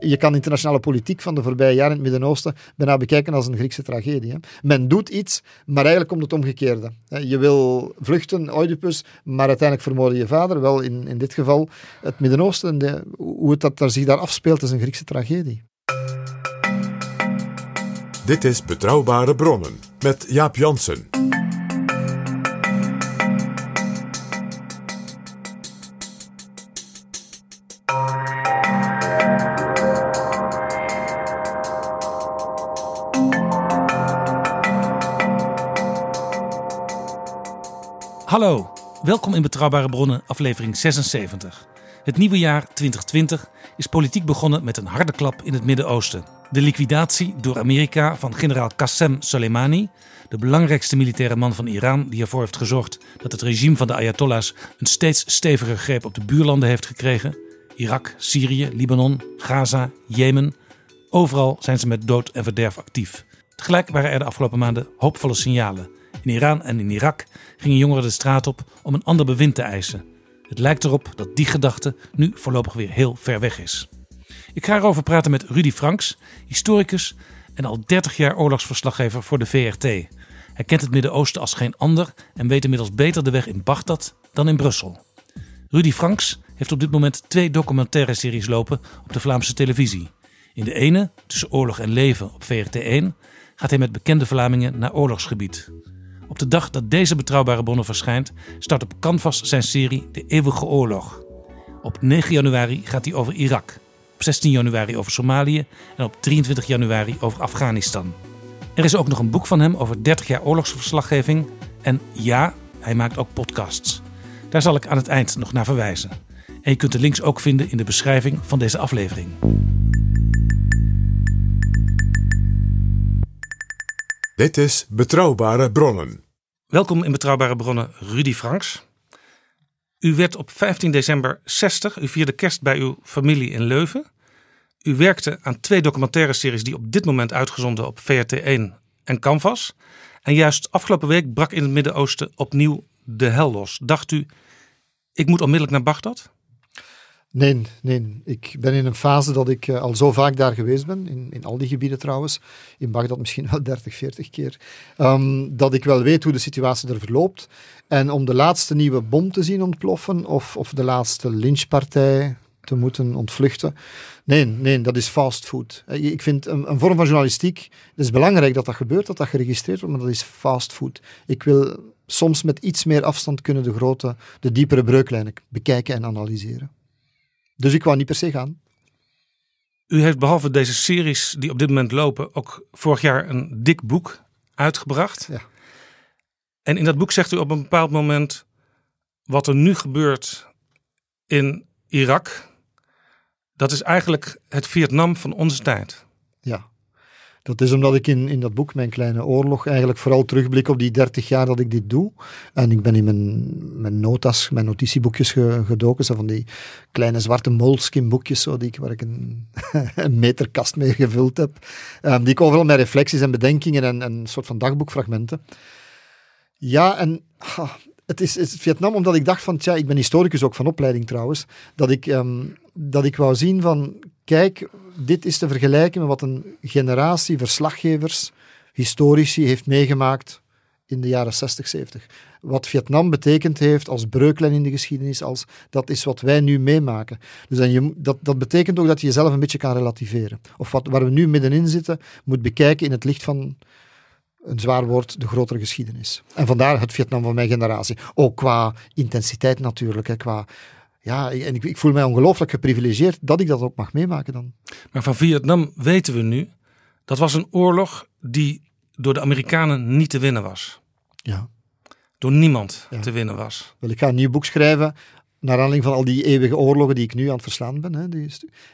Je kan internationale politiek van de voorbije jaren in het Midden-Oosten bijna bekijken als een Griekse tragedie. Men doet iets, maar eigenlijk komt het omgekeerde. Je wil vluchten, Oedipus, maar uiteindelijk vermoorden je vader. Wel, in, in dit geval, het Midden-Oosten, de- hoe het dat daar zich daar afspeelt, is een Griekse tragedie. Dit is Betrouwbare Bronnen met Jaap Jansen. Hallo, welkom in Betrouwbare Bronnen, aflevering 76. Het nieuwe jaar 2020 is politiek begonnen met een harde klap in het Midden-Oosten. De liquidatie door Amerika van generaal Qassem Soleimani, de belangrijkste militaire man van Iran die ervoor heeft gezorgd dat het regime van de Ayatollahs een steeds steviger greep op de buurlanden heeft gekregen. Irak, Syrië, Libanon, Gaza, Jemen. Overal zijn ze met dood en verderf actief. Tegelijk waren er de afgelopen maanden hoopvolle signalen. In Iran en in Irak gingen jongeren de straat op om een ander bewind te eisen. Het lijkt erop dat die gedachte nu voorlopig weer heel ver weg is. Ik ga erover praten met Rudy Franks, historicus en al 30 jaar oorlogsverslaggever voor de VRT. Hij kent het Midden-Oosten als geen ander en weet inmiddels beter de weg in Bagdad dan in Brussel. Rudy Franks heeft op dit moment twee documentaire series lopen op de Vlaamse televisie. In de ene, Tussen Oorlog en Leven op VRT1, gaat hij met bekende Vlamingen naar oorlogsgebied. Op de dag dat deze betrouwbare bronnen verschijnt, start op Canvas zijn serie De Eeuwige Oorlog. Op 9 januari gaat hij over Irak, op 16 januari over Somalië en op 23 januari over Afghanistan. Er is ook nog een boek van hem over 30 jaar oorlogsverslaggeving. En ja, hij maakt ook podcasts. Daar zal ik aan het eind nog naar verwijzen. En je kunt de links ook vinden in de beschrijving van deze aflevering. Dit is Betrouwbare Bronnen. Welkom in Betrouwbare Bronnen, Rudy Franks. U werd op 15 december 60. U vierde kerst bij uw familie in Leuven. U werkte aan twee documentaire series die op dit moment uitgezonden op VRT1 en Canvas. En juist afgelopen week brak in het Midden-Oosten opnieuw de hel los. Dacht u, ik moet onmiddellijk naar Bagdad? Nee, nee. Ik ben in een fase dat ik eh, al zo vaak daar geweest ben, in, in al die gebieden trouwens, in Bagdad misschien wel 30, 40 keer, ehm, dat ik wel weet hoe de situatie er verloopt. En om de laatste nieuwe bom te zien ontploffen of, of de laatste lynchpartij te moeten ontvluchten, nee, nee, dat is fastfood. Eh, Ik vind een, vorm van journalistiek, het is belangrijk dat dat gebeurt, dat dat geregistreerd wordt, maar dat is fastfood. Ik wil soms met iets meer afstand kunnen de grote, de diepere breuklijnen bekijken en analyseren. Dus ik wou niet per se gaan. U heeft behalve deze series die op dit moment lopen ook vorig jaar een dik boek uitgebracht. Ja. En in dat boek zegt u op een bepaald moment wat er nu gebeurt in Irak. Dat is eigenlijk het Vietnam van onze tijd. Ja. Dat is omdat ik in, in dat boek, Mijn Kleine Oorlog, eigenlijk vooral terugblik op die 30 jaar dat ik dit doe. En ik ben in mijn, mijn notas, mijn notitieboekjes ge- gedoken, zo van die kleine zwarte moleskin boekjes, zo, die ik, waar ik een, een meterkast mee gevuld heb. Ehm, die ik overal met reflecties en bedenkingen en, en een soort van dagboekfragmenten. Ja, en het is, is Vietnam omdat ik dacht van, tja, ik ben historicus ook van opleiding trouwens, dat ik, ehm, dat ik wou zien van, kijk, dit is te vergelijken met wat een generatie verslaggevers, historici heeft meegemaakt in de jaren 60, 70. Wat Vietnam betekend heeft als breuklijn in de geschiedenis, als, dat is wat wij nu meemaken. Dus je, dat, dat betekent ook dat je jezelf een beetje kan relativeren. Of wat, waar we nu middenin zitten, moet bekijken in het licht van een zwaar woord, de grotere geschiedenis. En vandaar het Vietnam van mijn generatie. Ook qua intensiteit natuurlijk, hè, qua... Ja, en ik, ik voel mij ongelooflijk geprivilegeerd dat ik dat ook mag meemaken dan. Maar van Vietnam weten we nu, dat was een oorlog die door de Amerikanen niet te winnen was. Ja. Door niemand Ja. te winnen was. Wel, ik ga een nieuw boek schrijven naar aanleiding van al die eeuwige oorlogen die ik nu aan het verslaan ben. Hè, die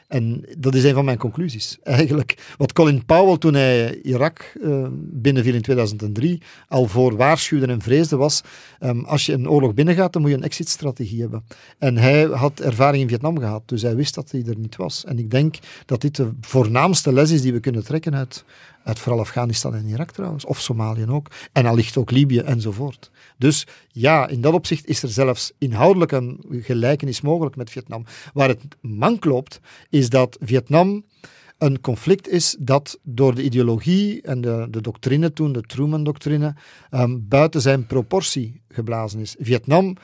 en dat is een van mijn conclusies. Eigenlijk, wat Colin Powell toen hij Irak uh, binnenviel in 2003 al voor waarschuwde en vreesde was, um, als je een oorlog binnengaat, dan moet je een exit-strategie hebben. En hij had ervaring in Vietnam gehad, dus hij wist dat hij er niet was. En ik denk dat dit de voornaamste les is die we kunnen trekken uit, uit vooral Afghanistan en Irak trouwens, of Somalië ook, en allicht ook Libië enzovoort. Dus ja, in dat opzicht is er zelfs inhoudelijk een gelijkenis mogelijk met Vietnam. Waar het mank loopt, is dat Vietnam een conflict is dat door de ideologie en de, de doctrine toen, de Truman-doctrine, um, buiten zijn proportie geblazen is. Vietnam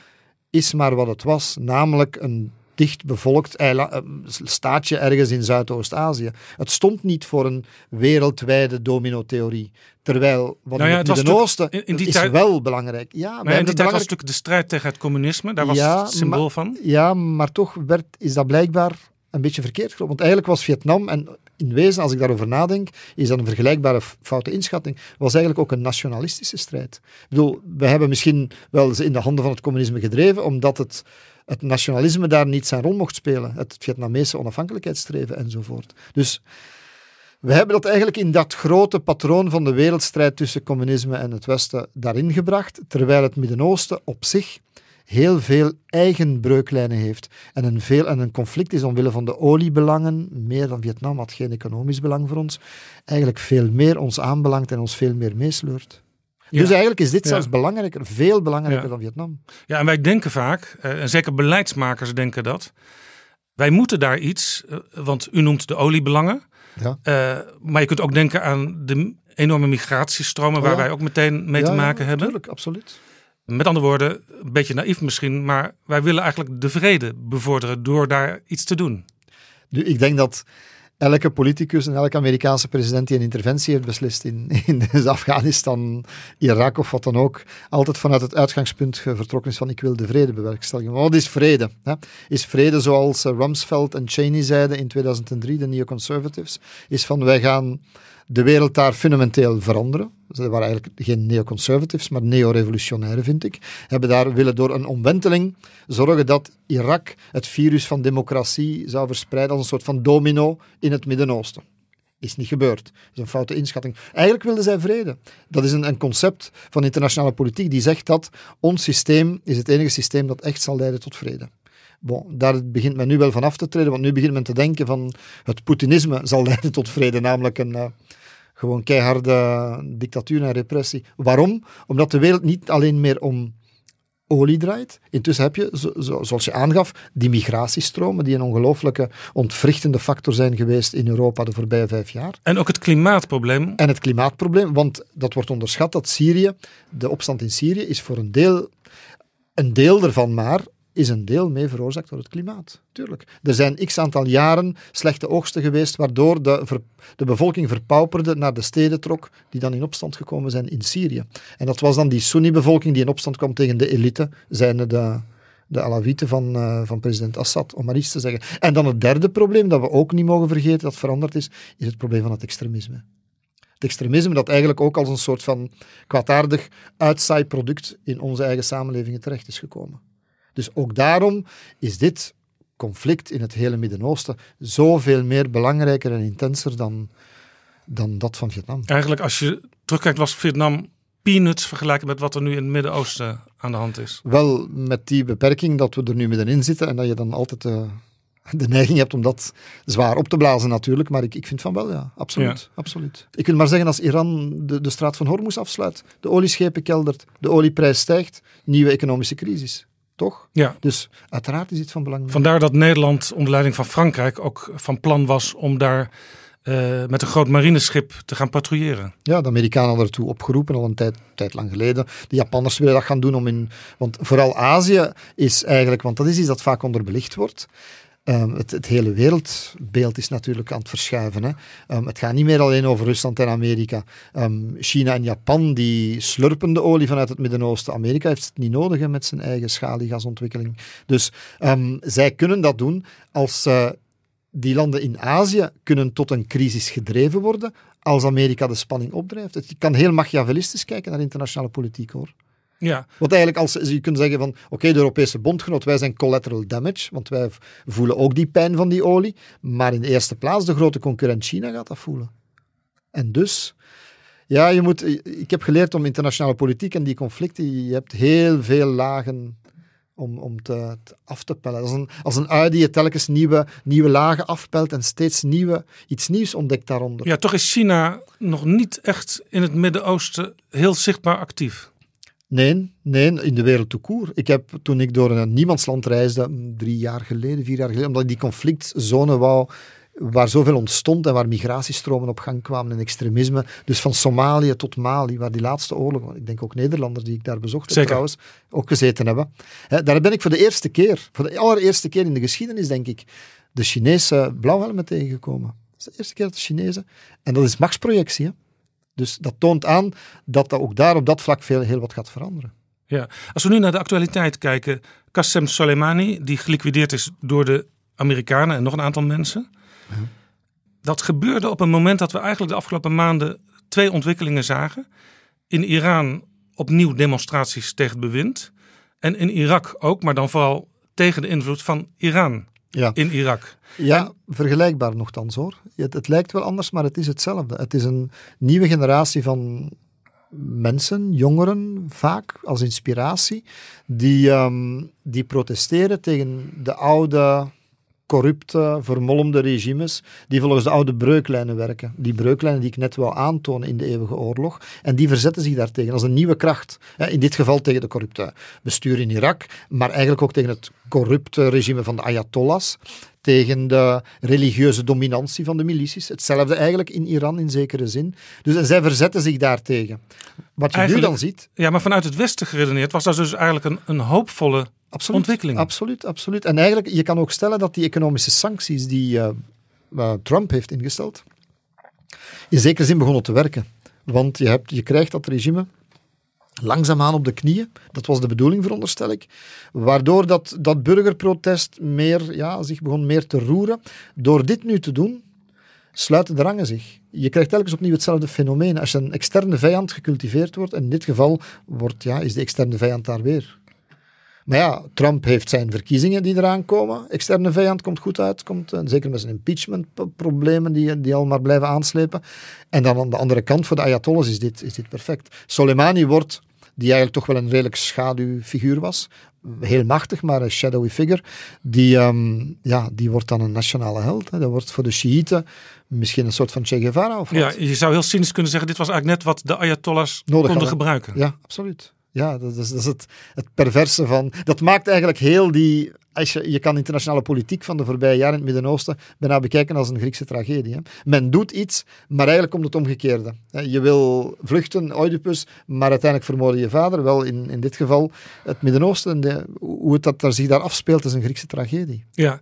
is maar wat het was, namelijk een dicht bevolkt eh, staatje ergens in Zuidoost-Azië. Het stond niet voor een wereldwijde domino-theorie. Terwijl wat nou ja, het Midden-Oosten is tijd, wel belangrijk. Ja, maar in die tijd was natuurlijk de strijd tegen het communisme. Daar was het symbool van. Ja, maar toch werd, is dat blijkbaar een beetje verkeerd gelopen. Want eigenlijk was Vietnam, en in wezen, als ik daarover nadenk, is dat een vergelijkbare foute inschatting, was eigenlijk ook een nationalistische strijd. Ik bedoel, we hebben misschien wel ze in de handen van het communisme gedreven, omdat het het nationalisme daar niet zijn rol mocht spelen. Het Vietnamese onafhankelijkheidsstreven enzovoort. Dus we hebben dat eigenlijk in dat grote patroon van de wereldstrijd tussen communisme en het Westen daarin gebracht, terwijl het Midden-Oosten op zich heel veel eigen breuklijnen heeft en een, veel, en een conflict is omwille van de oliebelangen, meer dan Vietnam had geen economisch belang voor ons, eigenlijk veel meer ons aanbelangt en ons veel meer meesleurt. Dus eigenlijk is dit zelfs belangrijker, veel belangrijker dan Vietnam. Ja, en wij denken vaak, eh, en zeker beleidsmakers denken dat, wij moeten daar iets, eh, want u noemt de oliebelangen. Ja. Uh, maar je kunt ook denken aan de enorme migratiestromen oh waar wij ook meteen mee te maken hebben. Natuurlijk, absoluut. Met andere woorden, een beetje naïef misschien, maar wij willen eigenlijk de vrede bevorderen door daar iets te doen. Nu, ik denk dat elke politicus en elke Amerikaanse president die een interventie heeft beslist in, in Afghanistan, Irak of wat dan ook, altijd vanuit het uitgangspunt vertrokken is van ik wil de vrede bewerkstelligen. Wat is vrede? Hè? Is vrede zoals eh, Rumsfeld en Cheney zeiden in 2003, de neoconservatives, is van wij gaan de wereld daar fundamenteel veranderen. Ze waren eigenlijk geen neoconservatives, maar neo-revolutionairen, vind ik. Hebben daar willen door een omwenteling zorgen dat Irak het virus van democratie zou verspreiden als een soort van domino in het Midden-Oosten. Is niet gebeurd. Dat is een foute inschatting. Eigenlijk wilden zij vrede. Dat is een, een concept van internationale politiek die zegt dat ons systeem is het enige systeem dat echt zal leiden tot vrede. Bon, daar begint men nu wel van af te treden, want nu begint men te denken van het Poetinisme zal leiden tot vrede, namelijk een, uh, gewoon keiharde dictatuur en repressie. Waarom? Omdat de wereld niet alleen meer om olie draait. Intussen heb je, zo, zoals je aangaf, die migratiestromen die een ongelooflijke ontwrichtende factor zijn geweest in Europa de voorbije vijf jaar. En ook het klimaatprobleem. En het klimaatprobleem, want dat wordt onderschat dat Syrië, de opstand in Syrië, is voor een deel, een deel ervan maar is een deel mee veroorzaakt door het klimaat. Tuurlijk. Er zijn x aantal jaren slechte oogsten geweest, waardoor de, de bevolking verpauperde naar de steden trok, die dan in opstand gekomen zijn in Syrië. En dat was dan die Sunni-bevolking die in opstand kwam tegen de elite, zijn de, de Alawieten van, uh, van president Assad, om maar iets te zeggen. En dan het derde probleem, dat we ook niet mogen vergeten, dat veranderd is, is het probleem van het extremisme. Het extremisme dat eigenlijk ook als een soort van kwaadaardig product in onze eigen samenlevingen terecht is gekomen. Dus ook daarom is dit conflict in het hele Midden-Oosten zoveel meer belangrijker en intenser dan, dan dat van Vietnam. Eigenlijk, als je terugkijkt, was Vietnam peanuts vergelijken met wat er nu in het Midden-Oosten aan de hand is. Wel, met die beperking dat we er nu middenin zitten en dat je dan altijd uh, de neiging hebt om dat zwaar op te blazen natuurlijk, maar ik, ik vind van wel, ja, absoluut, absoluut. Ik wil maar zeggen, als Iran de, de straat van Hormuz afsluit, de olieschepen keldert, de olieprijs stijgt, nieuwe economische crisis toch? Ja. Dus uiteraard is dit van belang. Vandaar dat Nederland onder leiding van Frankrijk ook van plan was om daar uh, met een groot marineschip te gaan patrouilleren. Ja, de Amerikanen hadden ertoe opgeroepen al een tijd, tijd lang geleden. De Japanners willen dat gaan doen om in. Want vooral Azië is eigenlijk, want dat is iets dat vaak onderbelicht wordt. Um, het, hele wereldbeeld is natuurlijk aan het verschuiven. Hè. Um, het gaat niet meer alleen over Rusland en Amerika. Um, China en Japan die slurpen de olie vanuit het Midden-Oosten. Amerika heeft het niet nodig met zijn eigen schaliegasontwikkeling. Dus zij kunnen dat doen als uh, die landen in Azië kunnen tot een crisis gedreven worden als Amerika de spanning opdrijft. Je kan heel machiavellistisch kijken naar internationale politiek hoor. Ja, Want eigenlijk, als je kunt zeggen van, oké, de Europese bondgenoot, wij zijn collateral damage, want wij voelen ook die pijn van die olie, maar in de eerste plaats, de grote concurrent China gaat dat voelen. En dus, ja, je moet, ik heb geleerd om internationale politiek en die conflicten, je hebt heel veel lagen om, om te, te af te pellen. Als een, als een ui die je telkens nieuwe, nieuwe lagen afpelt en steeds nieuwe, iets nieuws ontdekt daaronder. ja, toch is China nog niet echt in het Midden-Oosten heel zichtbaar actief. Nee, nee, in de wereld court. Ik heb, toen ik door een niemandsland reisde, mm, drie jaar geleden, vier jaar geleden, omdat ik die conflictzone wou, waar zoveel ontstond en waar migratiestromen op gang kwamen en extremisme, dus van Somalië tot Mali, waar die laatste oorlog, ik denk ook Nederlanders die ik daar bezocht heb Zeker. trouwens, ook gezeten hebben. Daar ben ik voor de eerste keer, voor de allereerste keer in de geschiedenis, denk ik, de Chinese blauwhelmen tegengekomen. Dat is de eerste keer dat de Chinezen, en dat is machtsprojectie, hè. Dus dat toont aan dat er ook daar op dat vlak veel, heel wat gaat veranderen. Ja. Als we nu naar de actualiteit kijken, Qasem Soleimani, die geliquideerd is door de Amerikanen en nog een aantal mensen. Dat gebeurde op een moment dat we eigenlijk de afgelopen maanden twee ontwikkelingen zagen. In Iran opnieuw demonstraties tegen het bewind. En in Irak ook, maar dan vooral tegen de invloed van Iran Ja, in Irak. ja vergelijkbaar nogthans hoor. Het, het lijkt wel anders, maar het is hetzelfde. Het is een nieuwe generatie van mensen, jongeren vaak, als inspiratie, die, ehm, die protesteren tegen de oude, corrupte, vermolmde regimes, die volgens de oude breuklijnen werken. Die breuklijnen die ik net wou aantonen in de eeuwige oorlog. En die verzetten zich daartegen als een nieuwe kracht. In dit geval tegen de corrupte bestuur in Irak, maar eigenlijk ook tegen het corrupte regime van de Ayatollahs, tegen de religieuze dominantie van de milities. Hetzelfde eigenlijk in Iran in zekere zin. Dus en zij verzetten zich daartegen. Wat je Eigenlijk- nu dan ziet, Ja, maar vanuit het Westen geredeneerd was dat dus eigenlijk een, een hoopvolle Absoluut, ontwikkeling. Absoluut, absoluut. En eigenlijk, je kan ook stellen dat die economische sancties die eh, Trump heeft ingesteld, in zekere zin begonnen te werken. Want je, hebt, je krijgt dat regime langzaamaan op de knieën. Dat was de bedoeling, veronderstel ik. Waardoor dat, dat burgerprotest meer, ja, zich begon meer te roeren. Door dit nu te doen, sluiten de rangen zich. Je krijgt telkens opnieuw hetzelfde fenomeen. Als een externe vijand gecultiveerd wordt, en in dit geval wordt, ja, is de externe vijand daar weer. Maar ja, Trump heeft zijn verkiezingen die eraan komen. Externe vijand komt goed uit. Komt, eh, zeker met zijn impeachment-problemen die, die al maar blijven aanslepen. En dan aan de andere kant, voor de Ayatollahs, is dit, is dit perfect. Soleimani wordt, die eigenlijk toch wel een redelijk schaduwfiguur was, heel machtig, maar een shadowy figure, die, ehm, ja, die wordt dan een nationale held. Hè. Dat wordt voor de Shiiten misschien een soort van Che Guevara of wat. Ja, je zou heel cynisch kunnen zeggen, dit was eigenlijk net wat de Ayatollahs Nodig konden hadden. gebruiken. Ja, absoluut. Ja, dat is, dat is het, het perverse van. Dat maakt eigenlijk heel die. Als je, je kan internationale politiek van de voorbije jaren in het Midden-Oosten bijna bekijken als een Griekse tragedie. Hè. Men doet iets, maar eigenlijk komt het omgekeerde. Je wil vluchten, Oedipus, maar uiteindelijk vermoorden je vader. Wel, in, in dit geval, het Midden-Oosten, de- hoe het dat daar zich daar afspeelt, is een Griekse tragedie. Ja.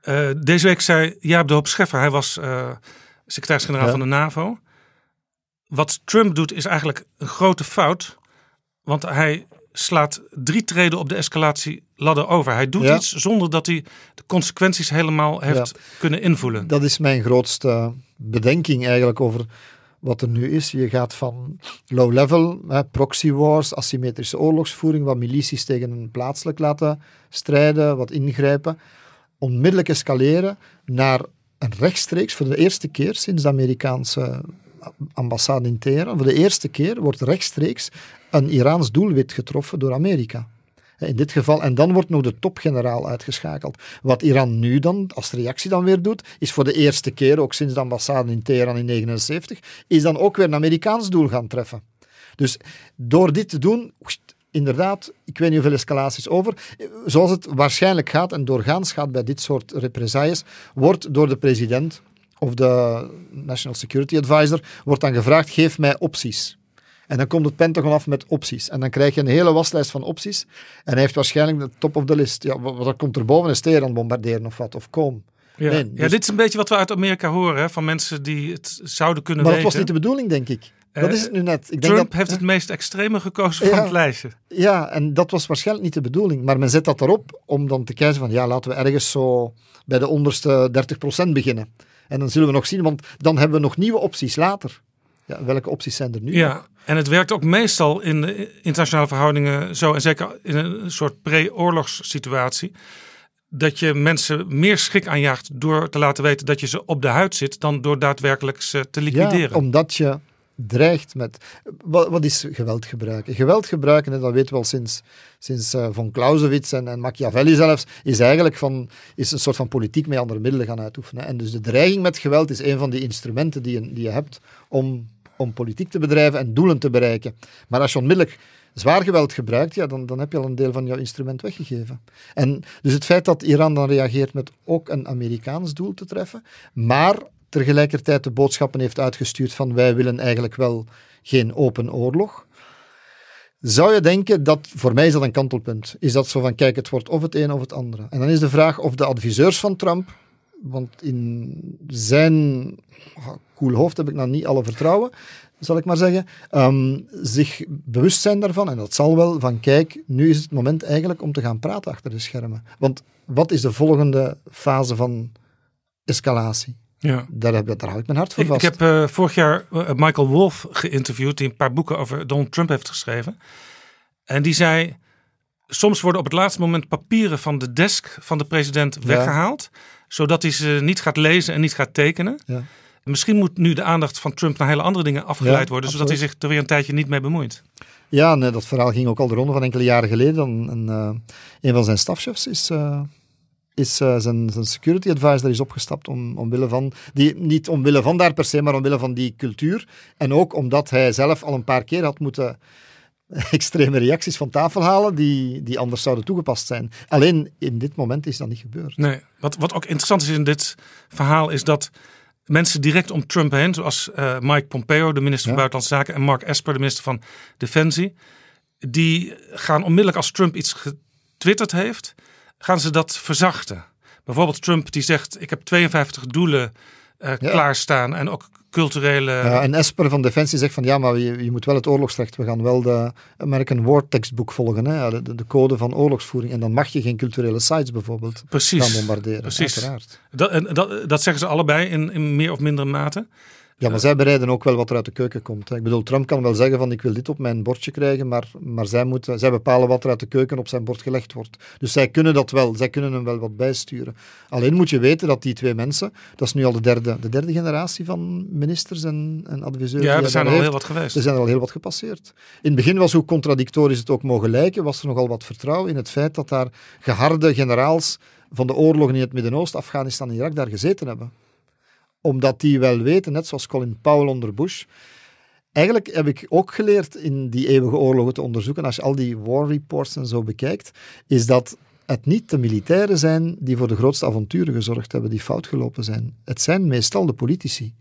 Eh, deze week zei Jaap de Hoop Scheffer, hij was eh, secretaris-generaal Ja. van de NAVO. Wat Trump doet is eigenlijk een grote fout, want hij slaat drie treden op de escalatieladder over. Hij doet Ja. iets zonder dat hij de consequenties helemaal heeft kunnen invoelen. Dat is mijn grootste bedenking eigenlijk over wat er nu is. Je gaat van low level, hè, proxy wars, asymmetrische oorlogsvoering, wat milities tegen een plaatselijk laten strijden, wat ingrijpen, onmiddellijk escaleren naar een rechtstreeks, voor de eerste keer sinds de Amerikaanse ambassade in Teheran, voor de eerste keer wordt rechtstreeks een Iraans doelwit getroffen door Amerika. In dit geval, en dan wordt nog de topgeneraal uitgeschakeld. Wat Iran nu dan, als reactie dan weer doet, is voor de eerste keer, ook sinds de ambassade in Teheran in 1979, is dan ook weer een Amerikaans doel gaan treffen. Dus door dit te doen, inderdaad, ik weet niet hoeveel escalaties over, zoals het waarschijnlijk gaat en doorgaans gaat bij dit soort represailles, wordt door de president of de National Security Advisor, wordt dan gevraagd, geef mij opties. En dan komt het Pentagon af met opties. En dan krijg je een hele waslijst van opties. En hij heeft waarschijnlijk de top of the list. Ja, wat, komt er boven? Is Teheran bombarderen of wat? Of kom. Ja. Nee, ja, dus- dit is een beetje wat we uit Amerika horen, hè, van mensen die het zouden kunnen Maar dat weten. was niet de bedoeling, denk ik. Dat Eh, is het nu net. Ik denk Trump dat, heeft het meest extreme gekozen van Ja. het lijstje. Ja, en dat was waarschijnlijk niet de bedoeling. Maar men zet dat erop om dan te kijken van, ja, laten we ergens zo bij de onderste 30% beginnen. En dan zullen we nog zien, want dan hebben we nog nieuwe opties later. Ja, welke opties zijn er nu? Ja, en het werkt ook meestal in de internationale verhoudingen zo, en zeker in een soort pre-oorlogssituatie, dat je mensen meer schrik aanjaagt door te laten weten dat je ze op de huid zit, dan door daadwerkelijk ze te liquideren. Ja, omdat je dreigt met. Wat, wat is geweld gebruiken? Geweld gebruiken, en dat weten we al sinds, sinds uh, von Clausewitz en, en, Machiavelli zelfs, is eigenlijk van, is een soort van politiek met andere middelen gaan uitoefenen. En dus de dreiging met geweld is een van die instrumenten die je, die je hebt om, om politiek te bedrijven en doelen te bereiken. Maar als je onmiddellijk zwaar geweld gebruikt, ja, dan, dan heb je al een deel van jouw instrument weggegeven. En dus het feit dat Iran dan reageert met ook een Amerikaans doel te treffen, maar tegelijkertijd de boodschappen heeft uitgestuurd van wij willen eigenlijk wel geen open oorlog. Zou je denken dat, voor mij is dat een kantelpunt, is dat zo van kijk, het wordt of het een of het andere. En dan is de vraag of de adviseurs van Trump, want in zijn cool hoofd heb ik nou niet alle vertrouwen, zal ik maar zeggen, um, zich bewust zijn daarvan, en dat zal wel, van kijk, nu is het moment eigenlijk om te gaan praten achter de schermen. Want wat is de volgende fase van escalatie? Ja. Daar, heb, daar hou ik mijn hart voor vast. Ik heb uh, vorig jaar uh, Michael Wolff geïnterviewd, die een paar boeken over Donald Trump heeft geschreven. En die zei, soms worden op het laatste moment papieren van de desk van de president weggehaald, ja. Zodat hij ze niet gaat lezen en niet gaat tekenen. Ja. Misschien moet nu de aandacht van Trump naar hele andere dingen afgeleid Ja, worden, zodat hij zich er weer een tijdje niet mee bemoeit. Ja, nee, dat verhaal ging ook al de ronde van enkele jaren geleden. En, uh, een van zijn stafchefs is, uh, is uh, zijn, zijn security advisor is opgestapt om, omwille van, die, niet omwille van daar per se, maar omwille van die cultuur. En ook omdat hij zelf al een paar keer had moeten extreme reacties van tafel halen die, die anders zouden toegepast zijn. Alleen in dit moment is dat niet gebeurd. Nee, wat, wat ook interessant is in dit verhaal is dat mensen direct om Trump heen, zoals uh, Mike Pompeo, de minister van Ja. Buitenlandse Zaken, en Mark Esper, de minister van Defensie, die gaan onmiddellijk als Trump iets getwitterd heeft, gaan ze dat verzachten. Bijvoorbeeld Trump die zegt, ik heb 52 doelen uh, Ja. klaarstaan en ook culturele... Ja, en Esper van Defensie zegt van ja, maar je, je moet wel het oorlogsrecht. We gaan wel de American War Textbook volgen, hè, de, de code van oorlogsvoering. En dan mag je geen culturele sites bijvoorbeeld Precies. gaan bombarderen. Precies. Uiteraard. Dat, en dat, dat zeggen ze allebei in, in meer of mindere mate. Ja, maar zij bereiden ook wel wat er uit de keuken komt. Hè. Ik bedoel, Trump kan wel zeggen van ik wil dit op mijn bordje krijgen, maar, maar zij, moeten, zij bepalen wat er uit de keuken op zijn bord gelegd wordt. Dus zij kunnen dat wel, zij kunnen hem wel wat bijsturen. Alleen moet je weten dat die twee mensen, dat is nu al de derde, de derde generatie van ministers en, en adviseurs. Ja, er zijn daar al heeft. heel wat geweest. Er zijn er al heel wat gepasseerd. In het begin was, hoe contradictorisch het ook mogen lijken, was er nogal wat vertrouwen in het feit dat daar geharde generaals van de oorlogen in het Midden-Oosten, Afghanistan en Irak daar gezeten hebben. Omdat die wel weten, net zoals Colin Powell onder Bush. Eigenlijk heb ik ook geleerd in die eeuwige oorlogen te onderzoeken, als je al die war reports en zo bekijkt, is dat het niet de militairen zijn die voor de grootste avonturen gezorgd hebben, die fout gelopen zijn. Het zijn meestal de politici.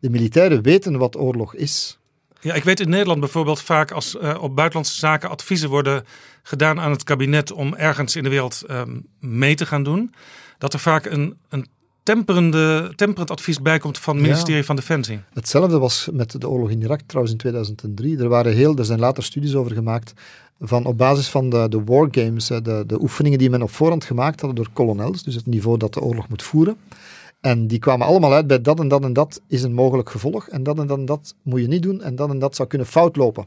De militairen weten wat oorlog is. Ja, ik weet in Nederland bijvoorbeeld vaak als uh, op buitenlandse zaken adviezen worden gedaan aan het kabinet om ergens in de wereld um, mee te gaan doen, dat er vaak een, een temperende, temperend advies bijkomt van het ministerie Ja. van Defensie. Hetzelfde was met de oorlog in Irak trouwens in 2003. Er, waren heel, er zijn later studies over gemaakt van op basis van de, de wargames, de, de oefeningen die men op voorhand gemaakt hadden door kolonels, dus het niveau dat de oorlog moet voeren. En die kwamen allemaal uit bij dat en dat en dat is een mogelijk gevolg. En dat en dat en dat moet je niet doen. En dat en dat zou kunnen fout lopen.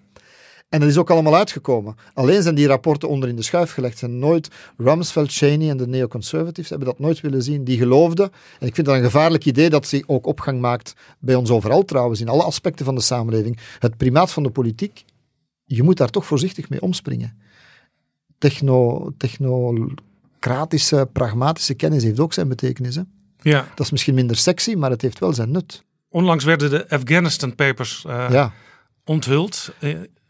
En dat is ook allemaal uitgekomen. Alleen zijn die rapporten onder in de schuif gelegd. Zijn nooit Rumsfeld, Cheney en de neoconservatives hebben dat nooit willen zien. Die geloofden. En ik vind dat een gevaarlijk idee dat zich ook opgang maakt bij ons overal trouwens, in alle aspecten van de samenleving. Het primaat van de politiek, je moet daar toch voorzichtig mee omspringen. Techno, technocratische, pragmatische kennis heeft ook zijn betekenis. Hè? Ja, Dat is misschien minder sexy, maar het heeft wel zijn nut. onlangs werden de Afghanistan Papers uh, Ja. onthuld.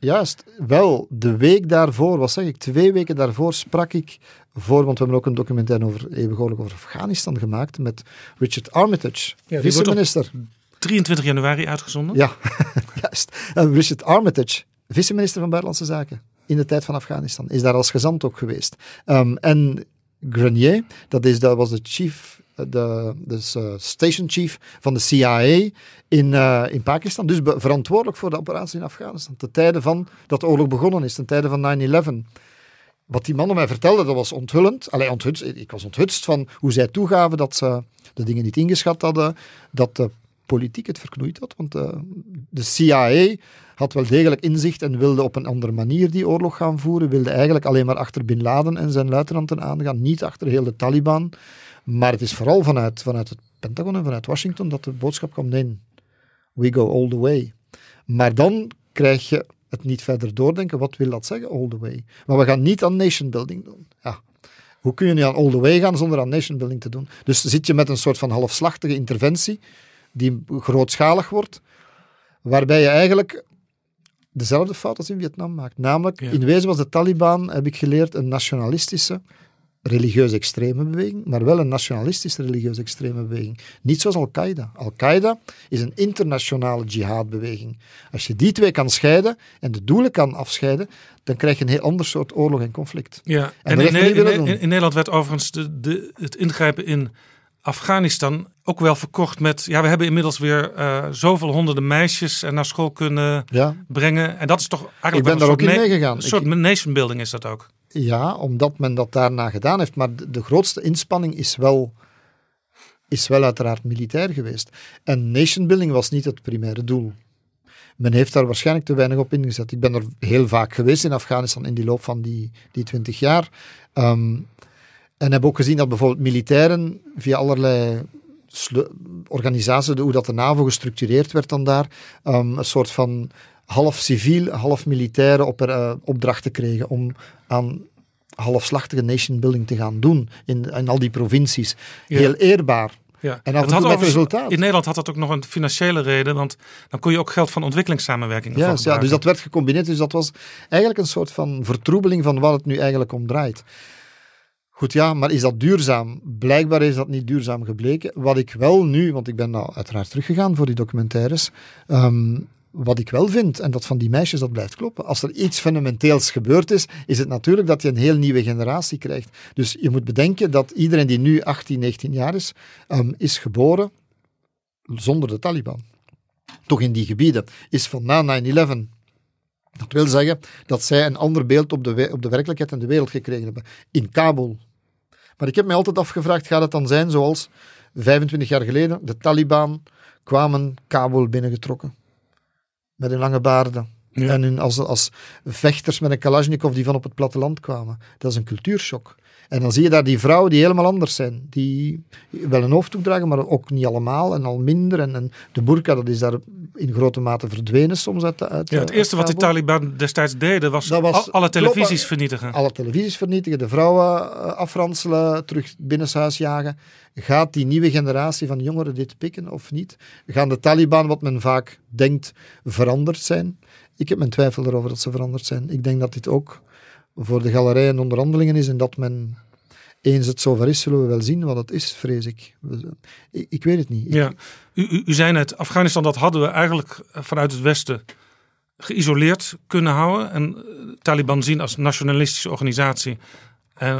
Juist, wel, de week daarvoor, wat zeg ik, twee weken daarvoor sprak ik voor, want we hebben ook een documentaire over oorlog over Afghanistan gemaakt met Richard Armitage, wordt vice-minister. 23 januari uitgezonden. Ja, juist. En Richard Armitage, vice-minister van Buitenlandse Zaken in de tijd van Afghanistan, is daar als gezant ook geweest. Um, en Grenier, dat, is, dat was de chief de, dus, uh, station chief van de CIA in, uh, in Pakistan. Dus verantwoordelijk voor de operatie in Afghanistan. Ten tijde van dat de oorlog begonnen is, ten tijde van 9-11. Wat die mannen mij vertelden, dat was onthullend. Allee, onthutst, ik was onthutst van hoe zij toegaven dat ze de dingen niet ingeschat hadden, dat de politiek het verknoeid had. Want uh, de CIA had wel degelijk inzicht en wilde op een andere manier die oorlog gaan voeren. Wilde eigenlijk alleen maar achter Bin Laden en zijn luitenanten aangaan, niet achter heel de Taliban. Maar het is vooral vanuit, vanuit het Pentagon en vanuit Washington dat de boodschap kwam: nee, we go all the way. Maar dan krijg je het niet verder doordenken. Wat wil dat zeggen, all the way? Maar we gaan niet aan nation building doen. Ja. Hoe kun je nu aan all the way gaan zonder aan nation building te doen? Dus zit je met een soort van halfslachtige interventie die grootschalig wordt, waarbij je eigenlijk dezelfde fout als in Vietnam maakt. Namelijk, in wezen was de Taliban, heb ik geleerd, een nationalistische, religieuze extreme beweging, maar wel een nationalistische religieuze extreme beweging. Niet zoals Al-Qaeda. Al-Qaeda is een internationale jihadbeweging. Als je die twee kan scheiden en de doelen kan afscheiden, dan krijg je een heel ander soort oorlog en conflict. Ja, en, in, in, in, Nederland werd overigens de, de, het ingrijpen in Afghanistan ook wel verkocht met. Ja, we hebben inmiddels weer uh, zoveel honderden meisjes naar school kunnen brengen. En dat is toch eigenlijk. Ik ben daar ook in meegegaan. Een soort nation building is dat ook. Ja, omdat men dat daarna gedaan heeft. Maar de, grootste inspanning is wel, is wel uiteraard militair geweest. En nation building was niet het primaire doel. Men heeft daar waarschijnlijk te weinig op ingezet. Ik ben er heel vaak geweest in Afghanistan in die loop van die, die 20 jaar. Um, en heb ook gezien dat bijvoorbeeld militairen via allerlei organisaties, hoe dat de NAVO gestructureerd werd dan daar, um, een soort van half civiel, half militaire op, uh, opdrachten kregen om aan halfslachtige nation building te gaan doen in, in al die provincies. Heel eerbaar. Ja. En af en toe met resultaat. In Nederland had dat ook nog een financiële reden, want dan kon je ook geld van ontwikkelingssamenwerking ja, ja, dus dat werd gecombineerd. Dus dat was eigenlijk een soort van vertroebeling van wat het nu eigenlijk om draait. Goed, ja, maar is dat duurzaam? Blijkbaar is dat niet duurzaam gebleken. Wat ik wel nu, want ik ben nou uiteraard teruggegaan voor die documentaires, ehm, wat ik wel vind, en dat van die meisjes dat blijft kloppen, als er iets fundamenteels gebeurd is, is het natuurlijk dat je een heel nieuwe generatie krijgt. Dus je moet bedenken dat iedereen die nu 18, 19 jaar is, um, is geboren zonder de Taliban. Toch in die gebieden. Is van na 9-11 dat wil zeggen dat zij een ander beeld op de, op de werkelijkheid en de wereld gekregen hebben. In Kabul, maar ik heb mij altijd afgevraagd, gaat het dan zijn zoals 25 jaar geleden de Taliban kwamen Kabul binnengetrokken. Met hun lange baarden. En hun, als, als vechters met een Kalashnikov die van op het platteland kwamen. Dat is een cultuurshock. En dan zie je daar die vrouwen die helemaal anders zijn. Die wel een hoofddoek dragen, maar ook niet allemaal en al minder. En, en de burka, dat is daar in grote mate verdwenen soms uit, uit Ja, het eerste wat de Taliban destijds deden was, was alle televisies vernietigen. Alle televisies vernietigen, de vrouwen eh, afranselen, terug binnenshuis jagen. Gaat die nieuwe generatie van jongeren dit pikken of niet? Gaan de Taliban, wat men vaak denkt, veranderd zijn? Ik heb mijn twijfel erover dat ze veranderd zijn. Ik denk dat dit ook voor de galerij en onderhandelingen is en dat men eens het zover is, zullen we wel zien wat het is, vrees ik. Ik, ik weet het niet. Ja. U, u, u zei net, Afghanistan, dat hadden we eigenlijk vanuit het Westen geïsoleerd kunnen houden. En eh, Taliban zien als nationalistische organisatie.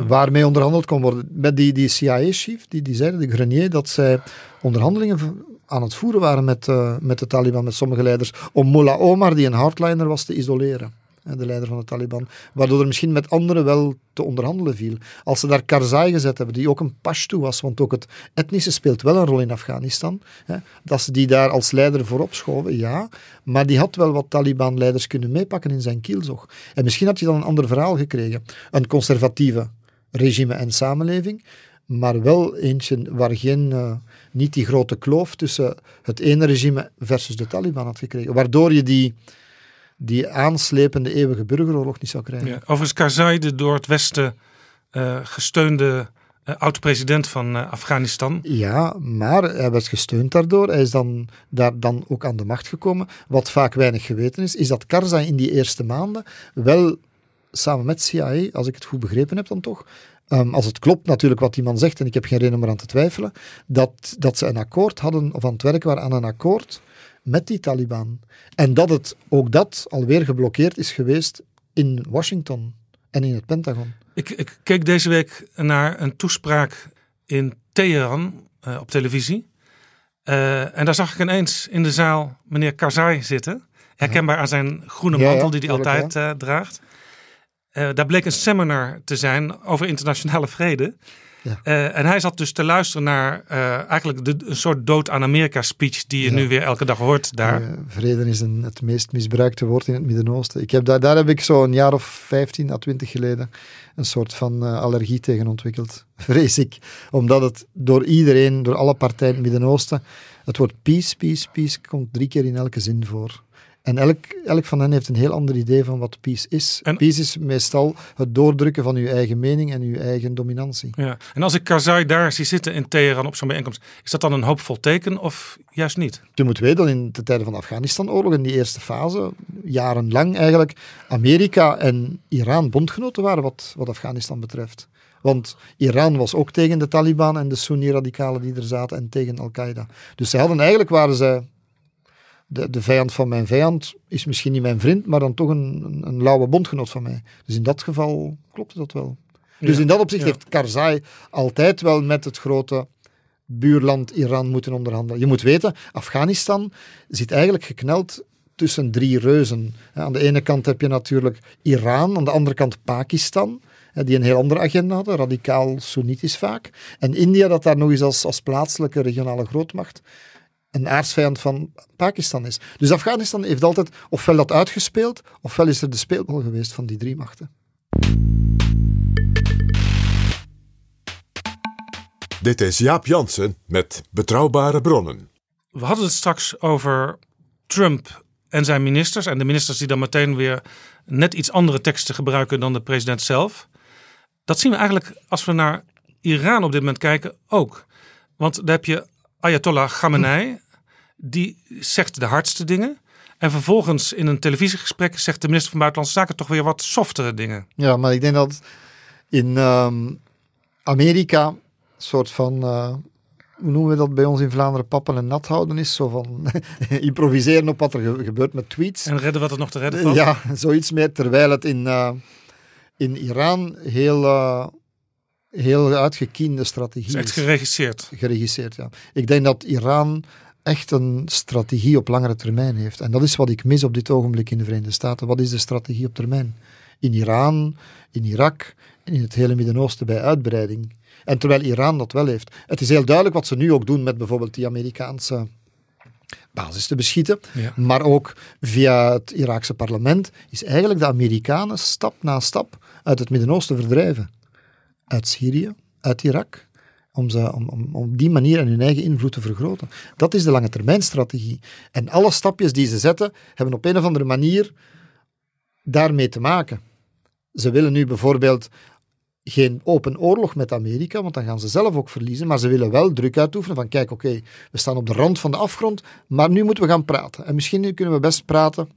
Waarmee onderhandeld kon worden. Met die, die CIA-chief, die, die zeiden, de Grenier, dat zij onderhandelingen aan het voeren waren met, uh, met de Taliban, met sommige leiders, om Mullah Omar, die een hardliner was, te isoleren de leider van de Taliban, waardoor er misschien met anderen wel te onderhandelen viel. Als ze daar Karzai gezet hebben, die ook een Pashto was, want ook het etnische speelt wel een rol in Afghanistan, hè, dat ze die daar als leider voorop schoven, ja, maar die had wel wat Taliban-leiders kunnen meepakken in zijn kielzog. En misschien had je dan een ander verhaal gekregen. Een conservatieve regime en samenleving, maar wel eentje waar geen, uh, niet die grote kloof tussen het ene regime versus de Taliban had gekregen. Waardoor je die die aanslepende eeuwige burgeroorlog niet zou krijgen. Ja, overigens Karzai, de door het Westen uh, gesteunde uh, oud-president van uh, Afghanistan. Ja, maar hij werd gesteund daardoor. Hij is dan, daar dan ook aan de macht gekomen. Wat vaak weinig geweten is, is dat Karzai in die eerste maanden wel samen met CIA, als ik het goed begrepen heb dan toch, um, als het klopt natuurlijk wat die man zegt, en ik heb geen reden om eraan te twijfelen, dat, dat ze een akkoord hadden, of aan het werk waren aan een akkoord met die Taliban. En dat het ook dat alweer geblokkeerd is geweest in Washington en in het Pentagon. Ik, ik keek deze week naar een toespraak in Teheran uh, op televisie. Uh, en daar zag ik ineens in de zaal meneer Karzai zitten. Herkenbaar aan zijn groene mantel die hij altijd uh, draagt. daar bleek een seminar te zijn over internationale vrede. Ja. Eh, en hij zat dus te luisteren naar eh, eigenlijk de, een soort dood aan Amerika speech die je Ja. nu weer elke dag hoort daar. Vrede is een, het meest misbruikte woord in het Midden-Oosten. Ik heb daar, daar heb ik zo een jaar of 15 à 20 geleden een soort van eh, allergie tegen ontwikkeld, vrees ik. Omdat het door iedereen, door alle partijen in het Midden-Oosten, het woord peace, peace, peace komt drie keer in elke zin voor. En elk, elk van hen heeft een heel ander idee van wat peace is. En- Peace is meestal het doordrukken van uw eigen mening en uw eigen dominantie. Ja. En als ik Karzai daar zie zitten in Teheran op zo'n bijeenkomst, is dat dan een hoopvol teken of juist niet? Je moet weten dat in de tijden van de Afghanistan-oorlog, in die eerste fase, jarenlang eigenlijk, Amerika en Iran bondgenoten waren wat, wat Afghanistan betreft. Want Iran was ook tegen de Taliban en de Sunni-radicalen die er zaten en tegen Al-Qaeda. Dus ze hadden eigenlijk, waren zij, de, de vijand van mijn vijand is misschien niet mijn vriend, maar dan toch een, een, een lauwe bondgenoot van mij. Dus in dat geval klopte dat wel. Dus Ja, in dat opzicht ja. heeft Karzai altijd wel met het grote buurland Iran moeten onderhandelen. Je moet weten, Afghanistan zit eigenlijk gekneld tussen drie reuzen. Aan de ene kant heb je natuurlijk Iran, aan de andere kant Pakistan, die een heel andere agenda hadden, radicaal Soenitisch vaak. En India, dat daar nog eens als, als plaatselijke regionale grootmacht een aardsvijand van Pakistan is. Dus Afghanistan heeft altijd ofwel dat uitgespeeld, ofwel is er de speelbal geweest van die drie machten. Dit is Jaap Jansen met Betrouwbare Bronnen. We hadden het straks over Trump en zijn ministers. En de ministers die dan meteen weer net iets andere teksten gebruiken dan de president zelf. Dat zien we eigenlijk als we naar Iran op dit moment kijken ook. Want daar heb je Ayatollah Khamenei. Die zegt de hardste dingen. En vervolgens in een televisiegesprek zegt de minister van Buitenlandse Zaken toch weer wat softere dingen. Ja, maar ik denk dat in ehm, Amerika een soort van, eh, hoe noemen we dat bij ons in Vlaanderen, pappen en nat houden is. Zo van improviseren op wat er ge- gebeurt met tweets. En redden wat er nog te redden valt. Ja, zoiets meer. Terwijl het in, eh, in Iran heel, eh, heel uitgekiende Het strategie is echt is. geregisseerd. Geregisseerd, ja. Ik denk dat Iran echt een strategie op langere termijn heeft. En dat is wat ik mis op dit ogenblik in de Verenigde Staten. Wat is de strategie op termijn? In Iran, in Irak en in het hele Midden-Oosten bij uitbreiding. En terwijl Iran dat wel heeft. Het is heel duidelijk wat ze nu ook doen met bijvoorbeeld die Amerikaanse basis te beschieten. Ja. Maar ook via het Iraakse parlement is eigenlijk de Amerikanen stap na stap uit het Midden-Oosten verdrijven. Uit Syrië, uit Irak, om, ze, om, om, die manier en hun eigen invloed te vergroten. Dat is de lange termijn strategie. En alle stapjes die ze zetten, hebben op een of andere manier daarmee te maken. Ze willen nu bijvoorbeeld geen open oorlog met Amerika, want dan gaan ze zelf ook verliezen. Maar ze willen wel druk uitoefenen van kijk, oké, we staan op de rand van de afgrond, maar nu moeten we gaan praten. En misschien kunnen we best praten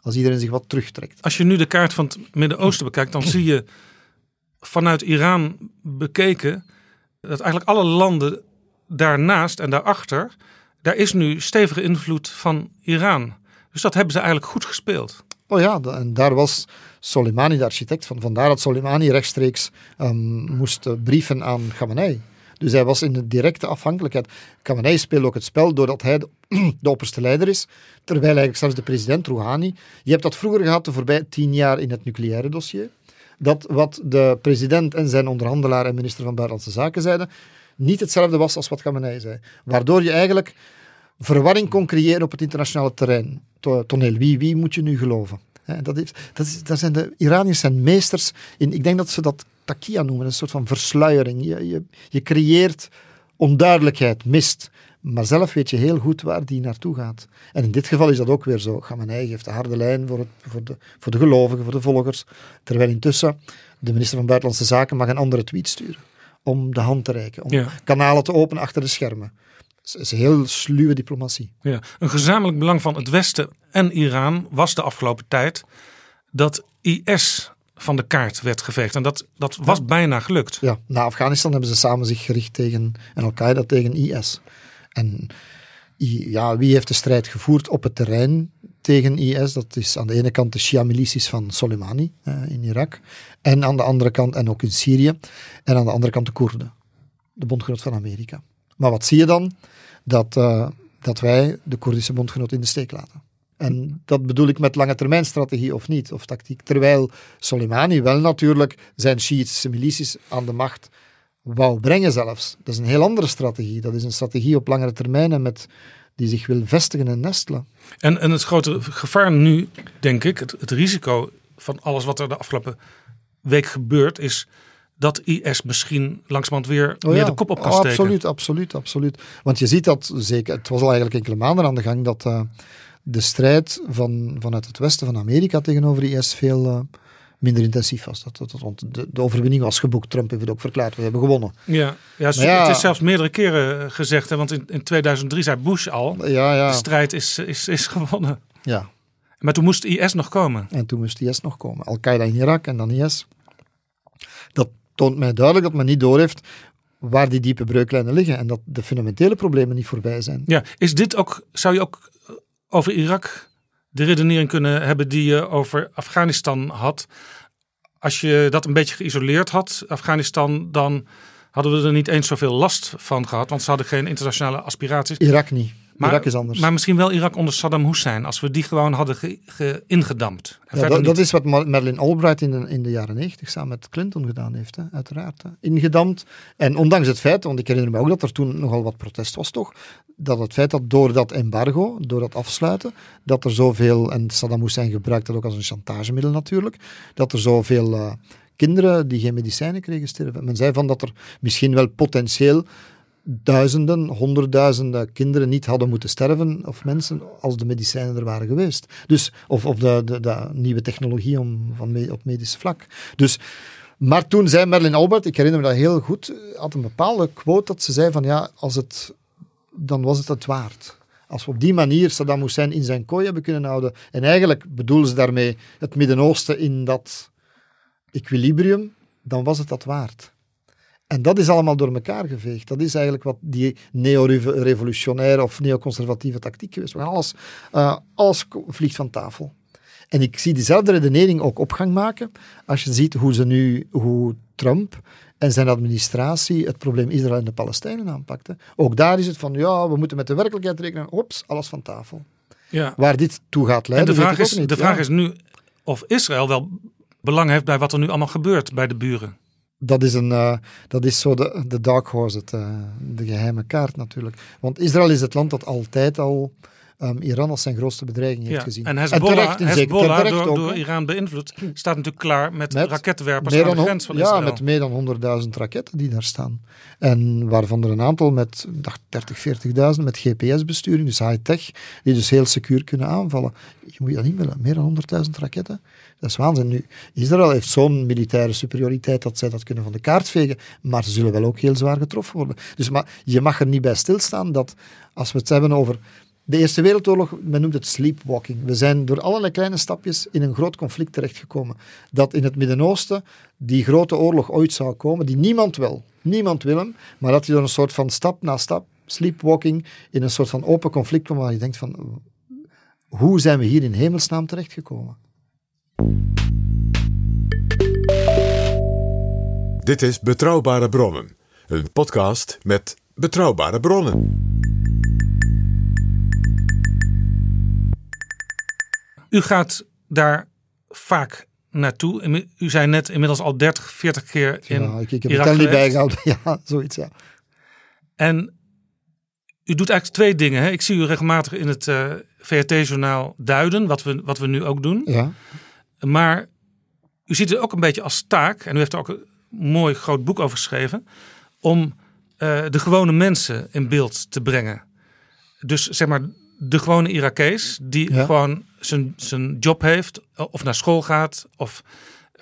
als iedereen zich wat terugtrekt. Als je nu de kaart van het Midden-Oosten bekijkt, dan zie je vanuit Iran bekeken dat eigenlijk alle landen daarnaast en daarachter, daar is nu stevige invloed van Iran. Dus dat hebben ze eigenlijk goed gespeeld. Oh ja, en daar was Soleimani de architect van. Vandaar dat Soleimani rechtstreeks ehm, moest eh, brieven aan Khamenei. Dus hij was in de directe afhankelijkheid. Khamenei speelde ook het spel doordat hij de, de opperste leider is, terwijl eigenlijk zelfs de president Rouhani... Je hebt dat vroeger gehad, de voorbije tien jaar, in het nucleaire dossier. Dat wat de president en zijn onderhandelaar en minister van Buitenlandse Zaken zeiden, niet hetzelfde was als wat Khamenei zei. Waardoor je eigenlijk verwarring kon creëren op het internationale terrein. To- Toneel, wie, wie moet je nu geloven? Dat heeft, dat is, daar zijn de Iraniërs zijn meesters in. Ik denk dat ze dat takia noemen, een soort van versluiering. Je, je, je creëert onduidelijkheid, mist. Maar zelf weet je heel goed waar die naartoe gaat. En in dit geval is dat ook weer zo. Khamenei geeft de harde lijn voor, het, voor, de, voor de gelovigen, voor de volgers. Terwijl intussen de minister van Buitenlandse Zaken mag een andere tweet sturen. Om de hand te reiken. Om Ja. kanalen te openen achter de schermen. Het is een heel sluwe diplomatie. Ja. Een gezamenlijk belang van het Westen en Iran was de afgelopen tijd dat IS van de kaart werd geveegd. En dat, dat was bijna gelukt. Ja, na Afghanistan hebben ze samen zich gericht tegen en Al-Qaeda tegen IS. En ja, wie heeft de strijd gevoerd op het terrein tegen IS? Dat is aan de ene kant de Shia-milities van Soleimani in Irak. En aan de andere kant, en ook in Syrië. En aan de andere kant de Koerden, de bondgenoot van Amerika. Maar wat zie je dan? Dat, eh, dat wij de Koerdische bondgenoot in de steek laten. En dat bedoel ik met lange termijn strategie of niet, of tactiek. Terwijl Soleimani wel natuurlijk zijn Shiïtische milities aan de macht wou brengen zelfs. Dat is een heel andere strategie. Dat is een strategie op langere termijn en met, die zich wil vestigen en nestelen. En, en het grote gevaar nu, denk ik, het, het risico van alles wat er de afgelopen week gebeurt, is dat IS misschien langzamerhand weer Oh meer de kop op kan Oh, steken. Absoluut, absoluut, absoluut. Want je ziet dat zeker, het was al eigenlijk enkele maanden aan de gang, dat eh, de strijd van, vanuit het westen van Amerika tegenover IS veel eh, minder intensief was. Dat, dat, dat- want de, de overwinning was geboekt. Trump heeft het ook verklaard, we hebben gewonnen. Ja, ja, het ja- het is zelfs meerdere keren gezegd, hè, want in, in 2003 zei Bush al, Ja, de ja, strijd is, is, is gewonnen. ja. Maar toen moest IS nog komen. En toen moest IS nog komen. Al-Qaeda in Irak en dan IS. Dat toont mij duidelijk dat men niet doorheeft waar die diepe breuklijnen liggen en dat de fundamentele problemen niet voorbij zijn. Ja, is dit ook, zou je ook over Irak de redenering kunnen hebben die je over Afghanistan had? Als je dat een beetje geïsoleerd had, Afghanistan, dan hadden we er niet eens zoveel last van gehad, want ze hadden geen internationale aspiraties. Irak niet. Maar, Irak is anders. Maar misschien wel Irak onder Saddam Hussein, als we die gewoon hadden ge, ge- ingedampt. Ja, dat, is wat Ma- Madeleine Albright in de, in de jaren 90 samen met Clinton gedaan heeft, hè, uiteraard. Hè. Ingedampt. En ondanks het feit, want ik herinner me ook dat er toen nogal wat protest was toch, dat het feit dat door dat embargo, door dat afsluiten, dat er zoveel, en Saddam Hussein gebruikt dat ook als een chantagemiddel natuurlijk, dat er zoveel eh, kinderen die geen medicijnen kregen sterven. Men zei van dat er misschien wel potentieel duizenden, honderdduizenden kinderen niet hadden moeten sterven, of mensen, als de medicijnen er waren geweest. Dus, of of de, de, nieuwe technologie om, van op medisch vlak. Dus, maar toen zei Madeleine Albert, ik herinner me dat heel goed, had een bepaalde quote dat ze zei van ja, als het, dan was het het waard. Als we op die manier Saddam Hussein in zijn kooi hebben kunnen houden, en eigenlijk bedoelen ze daarmee het Midden-Oosten in dat equilibrium, dan was het dat waard. En dat is allemaal door elkaar geveegd. Dat is eigenlijk wat die neo-revolutionaire of neoconservatieve tactiek geweest. We gaan alles, eh, alles vliegt van tafel. En ik zie diezelfde redenering ook opgang maken als je ziet hoe ze nu, hoe Trump en zijn administratie het probleem Israël en de Palestijnen aanpakten. Ook daar is het van, ja, we moeten met de werkelijkheid rekenen. Ops, alles van tafel. ja. Waar dit toe gaat En leiden, de vraag, is, niet. de vraag Ja. is nu of Israël wel belang heeft bij wat er nu allemaal gebeurt bij de buren. Dat is, een, eh, dat is zo de, de dark horse, het, eh, de geheime kaart natuurlijk. Want Israël is het land dat altijd al ehm, Iran als zijn grootste bedreiging heeft Ja. gezien. En Hezbollah, terecht, zekere- Hezbollah door, ook, door hè. Iran beïnvloed, staat natuurlijk klaar met, Met raketwerpers aan de grens van ja, Israël. met meer dan 100.000 raketten die daar staan. En waarvan er een aantal met ik dacht 30, 40.000 met GPS-besturing, dus high-tech, die dus heel secuur kunnen aanvallen. Je moet je dat niet willen, meer dan 100.000 raketten. Dat is waanzin. Nu, Israël heeft zo'n militaire superioriteit dat zij dat kunnen van de kaart vegen, maar ze zullen wel ook heel zwaar getroffen worden. Dus maar je mag er niet bij stilstaan dat, als we het hebben over de Eerste Wereldoorlog, men noemt het sleepwalking. We zijn door allerlei kleine stapjes in een groot conflict terechtgekomen. Dat in het Midden-Oosten die grote oorlog ooit zou komen, die niemand wil. Niemand wil hem, maar dat je door een soort van stap na stap, sleepwalking, in een soort van open conflict komt waar je denkt van, hoe zijn we hier in hemelsnaam terechtgekomen? Dit is Betrouwbare Bronnen, een podcast met betrouwbare bronnen. U gaat daar vaak naartoe. U zei net inmiddels al 30, 40 keer in ja, ik, ik heb Irak het niet bijgehouden. Ja, zoiets, ja. En u doet eigenlijk twee dingen. Hè? Ik zie u regelmatig in het eh, VRT-journaal duiden, wat we, wat we nu ook doen. ja. Maar u ziet het ook een beetje als taak, en u heeft er ook een mooi groot boek over geschreven, om eh, de gewone mensen in beeld te brengen. Dus zeg maar de gewone Irakees, die Ja. gewoon zijn, zijn job heeft, of naar school gaat, of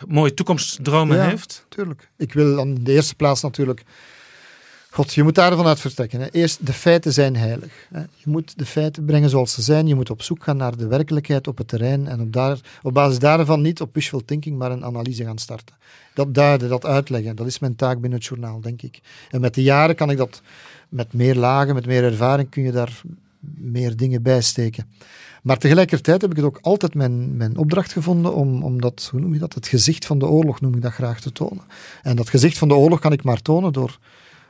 mooie toekomstdromen Ja. heeft. Tuurlijk. Ik wil dan in de eerste plaats natuurlijk. God, je moet daarvan uit vertrekken. Hè. Eerst, de feiten zijn heilig. Hè. Je moet de feiten brengen zoals ze zijn. Je moet op zoek gaan naar de werkelijkheid op het terrein. En op, daar, op basis daarvan niet op wishful thinking, maar een analyse gaan starten. Dat duiden, dat uitleggen. Dat is mijn taak binnen het journaal, denk ik. En met de jaren kan ik dat, met meer lagen, met meer ervaring, kun je daar meer dingen bij steken. Maar tegelijkertijd heb ik het ook altijd mijn, mijn opdracht gevonden om, om dat, hoe noem je dat, het gezicht van de oorlog noem ik dat graag te tonen. En dat gezicht van de oorlog kan ik maar tonen door,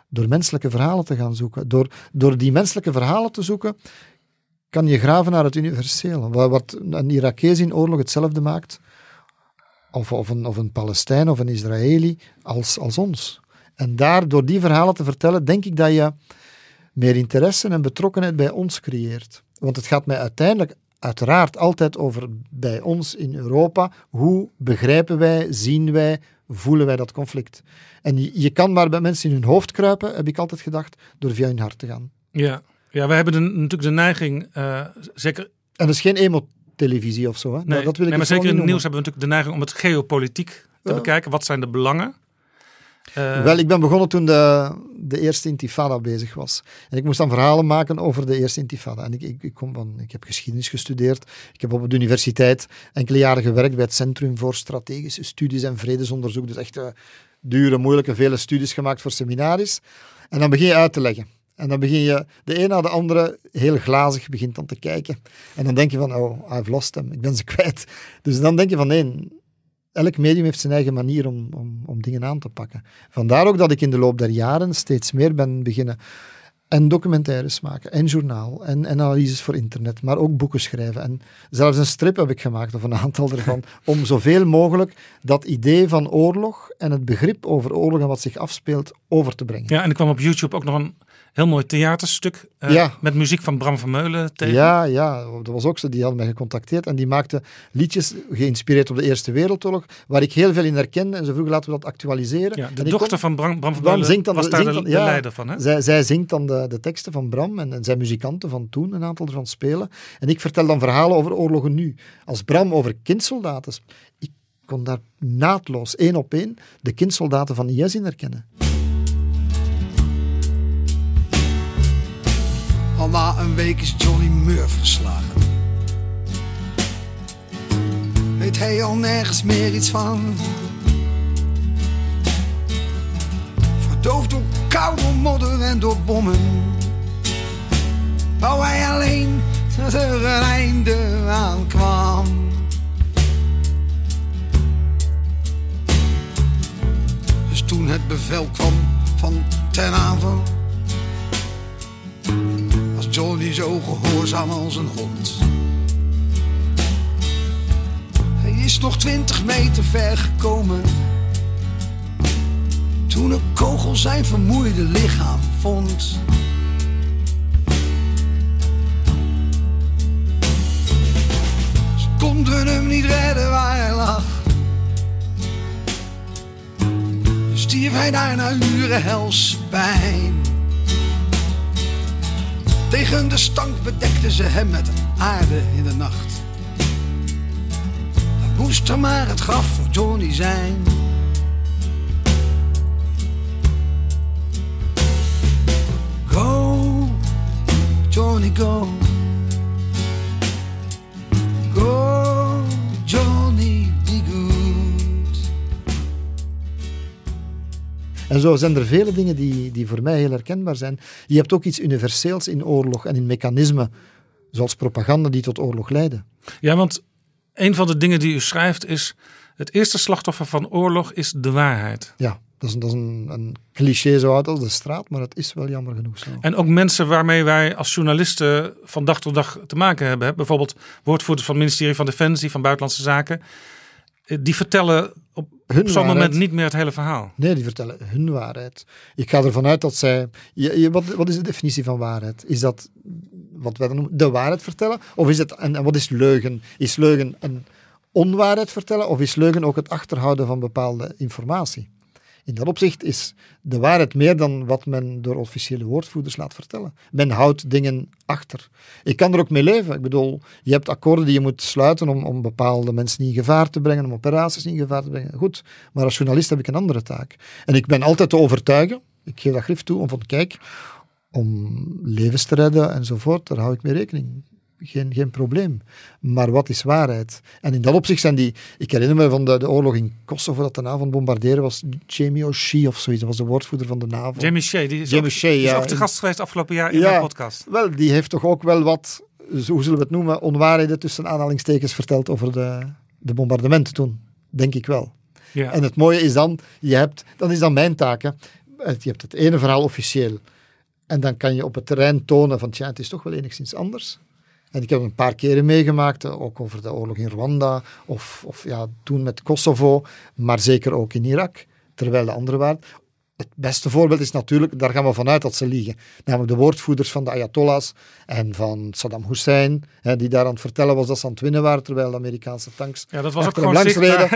door menselijke verhalen te gaan zoeken. Door, door die menselijke verhalen te zoeken, kan je graven naar het universele. Wat, wat een Irakees in oorlog hetzelfde maakt, of, of, een, of een Palestijn of een Israëli, als, als ons. En daar, door die verhalen te vertellen, denk ik dat je meer interesse en betrokkenheid bij ons creëert. Want het gaat mij uiteindelijk uiteraard altijd over bij ons in Europa. Hoe begrijpen wij, zien wij, voelen wij dat conflict? En je, je kan maar bij mensen in hun hoofd kruipen, heb ik altijd gedacht, door via hun hart te gaan. Ja, ja we hebben de, natuurlijk de neiging, uh, zeker... En dat is geen emo-televisie of zo, hè? Nee, dat wil ik nee maar zeker in het het nieuws hebben we natuurlijk de neiging om het geopolitiek te bekijken. Wat zijn de belangen? Uh, Wel, ik ben begonnen toen de, de eerste intifada bezig was. En ik moest dan verhalen maken over de eerste intifada. En ik, ik, ik, kom van, ik heb geschiedenis gestudeerd. Ik heb op de universiteit enkele jaren gewerkt bij het Centrum voor Strategische Studies en Vredesonderzoek. Dus echt uh, dure, moeilijke, vele studies gemaakt voor seminaries. En dan begin je uit te leggen. En dan begin je de een na de andere heel glazig begint dan te kijken. En dan denk je van, oh, I've lost them. Ik ben ze kwijt. Dus dan denk je van, nee, elk medium heeft zijn eigen manier om, om, om dingen aan te pakken. Vandaar ook dat ik in de loop der jaren steeds meer ben beginnen en documentaires maken, en journaal, en, en, analyses voor internet, maar ook boeken schrijven. En zelfs een strip heb ik gemaakt, of een aantal ervan, om zoveel mogelijk dat idee van oorlog en het begrip over oorlog en wat zich afspeelt over te brengen. Ja, en ik kwam op YouTube ook nog een heel mooi theaterstuk uh, ja. met muziek van Bram van Meulen tegen. Ja, ja, dat was ook zo. Die had mij gecontacteerd en die maakte liedjes geïnspireerd op de Eerste Wereldoorlog, waar ik heel veel in herkende. En ze vroegen, laten we dat actualiseren. Ja, de dochter van Bram, Bram van Meulen zingt dan, was daar de, dan, de, leider van. Hè? Zij, zij zingt dan de, de teksten van Bram en, zijn muzikanten van toen, een aantal ervan spelen. En ik vertel dan verhalen over oorlogen nu. Als Bram over kindsoldaten, ik kon daar naadloos, één op één, de kindsoldaten van IS herkennen. Al na een week is Johnny Murph verslagen. Weet hij al nergens meer iets van? Verdoofd door koude modder en door bommen. Wou hij alleen dat er een einde aan kwam. Dus toen het bevel kwam van ten aanval Johnny zo gehoorzaam als een hond. Hij is nog twintig meter ver gekomen. Toen een kogel zijn vermoeide lichaam vond. Ze konden hem niet redden waar hij lag. Stierf hij daar uren hels pijn. Tegen de stank bedekten ze hem met aarde in de nacht. Dat moest er maar het graf voor Johnny zijn. Johnny, go. Go, Johnny, be good. En zo zijn er vele dingen die, die voor mij heel herkenbaar zijn. Je hebt ook iets universeels in oorlog en in mechanismen, zoals propaganda, die tot oorlog leiden. Ja, want een van de dingen die u schrijft is: het eerste slachtoffer van oorlog is de waarheid. Ja, dat is, dat is een, een, cliché zo oud als de straat, maar het is wel jammer genoeg zo. En ook mensen waarmee wij als journalisten van dag tot dag te maken hebben. Bijvoorbeeld woordvoerders van het ministerie van Defensie, van Buitenlandse Zaken. Die vertellen op hun zo'n moment niet meer het hele verhaal. Nee, die vertellen hun waarheid. Ik ga ervan uit dat zij. Je, je, wat, wat is de definitie van waarheid? Is dat wat wij dan noemen de waarheid vertellen? Of is het. En, en wat is leugen? Is leugen een onwaarheid vertellen? Of is leugen ook het achterhouden van bepaalde informatie? In dat opzicht is de waarheid meer dan wat men door officiële woordvoerders laat vertellen. Men houdt dingen achter. Ik kan er ook mee leven. Ik bedoel, je hebt akkoorden die je moet sluiten om, om bepaalde mensen in gevaar te brengen, om operaties in gevaar te brengen. Goed, maar als journalist heb ik een andere taak. En ik ben altijd te overtuigen, ik geef dat grif toe, om van kijk, om levens te redden enzovoort, daar hou ik mee rekening geen, geen probleem. Maar wat is waarheid? En in dat opzicht zijn die... Ik herinner me van de, de oorlog in Kosovo, dat de NAVO bombarderen was Jamie O'Shea of zoiets. Dat was de woordvoerder van de NAVO. Jamie Shea, die is, Jamie ook, Shea, is ook te gast geweest afgelopen jaar in ja, mijn podcast. Wel, die heeft toch ook wel wat, hoe zullen we het noemen, onwaarheden tussen aanhalingstekens verteld over de, de bombardementen toen. Denk ik wel. Ja. En het mooie is dan, je hebt, dan is dan mijn taak. Hè. Je hebt het ene verhaal officieel. En dan kan je op het terrein tonen van, tja, het is toch wel enigszins anders. En ik heb een paar keren meegemaakt, eh, ook over de oorlog in Rwanda, of, of ja, toen met Kosovo, maar zeker ook in Irak, terwijl de andere waren. het beste voorbeeld is natuurlijk, daar gaan we vanuit dat ze liegen. Namelijk de woordvoerders van de Ayatollahs en van Saddam Hussein, hè, die daar aan het vertellen was dat ze aan het winnen waren, terwijl de Amerikaanse tanks Ja, dat was ook gewoon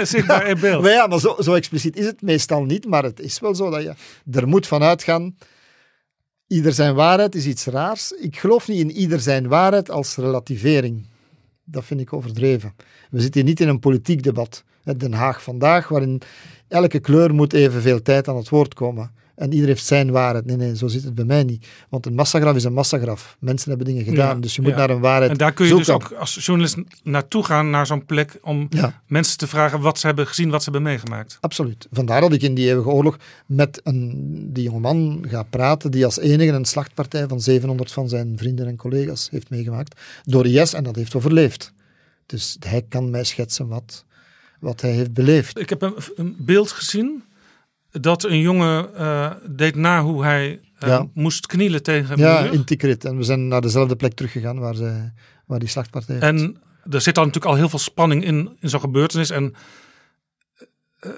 zichtbaar in beeld. Maar ja, maar zo, zo expliciet is het meestal niet, maar het is wel zo dat je er moet vanuit gaan. Ieder zijn waarheid is iets raars. Ik geloof niet in ieder zijn waarheid als relativering. Dat vind ik overdreven. We zitten niet in een politiek debat. Den Haag vandaag, waarin elke kleur moet evenveel tijd aan het woord komen. En ieder heeft zijn waarheid. Nee, nee, zo zit het bij mij niet. Want een massagraf is een massagraf. Mensen hebben dingen gedaan, Ja, dus je moet ja. naar een waarheid En daar kun je dus ook als journalist naartoe gaan, naar zo'n plek, om Ja. mensen te vragen wat ze hebben gezien, wat ze hebben meegemaakt. Absoluut. Vandaar dat ik in die eeuwige oorlog met een, die jongeman ga praten die als enige een slachtpartij van 700 van zijn vrienden en collega's heeft meegemaakt door IS en dat heeft overleefd. Dus hij kan mij schetsen wat, wat hij heeft beleefd. Ik heb een, een beeld gezien dat een jongen eh, deed na hoe hij eh, Ja. moest knielen tegen Ja, muur. in Tikrit. En we zijn naar dezelfde plek teruggegaan waar, zij, waar die slachtpartij heeft. En er zit dan natuurlijk al heel veel spanning in, in zo'n gebeurtenis. En eh,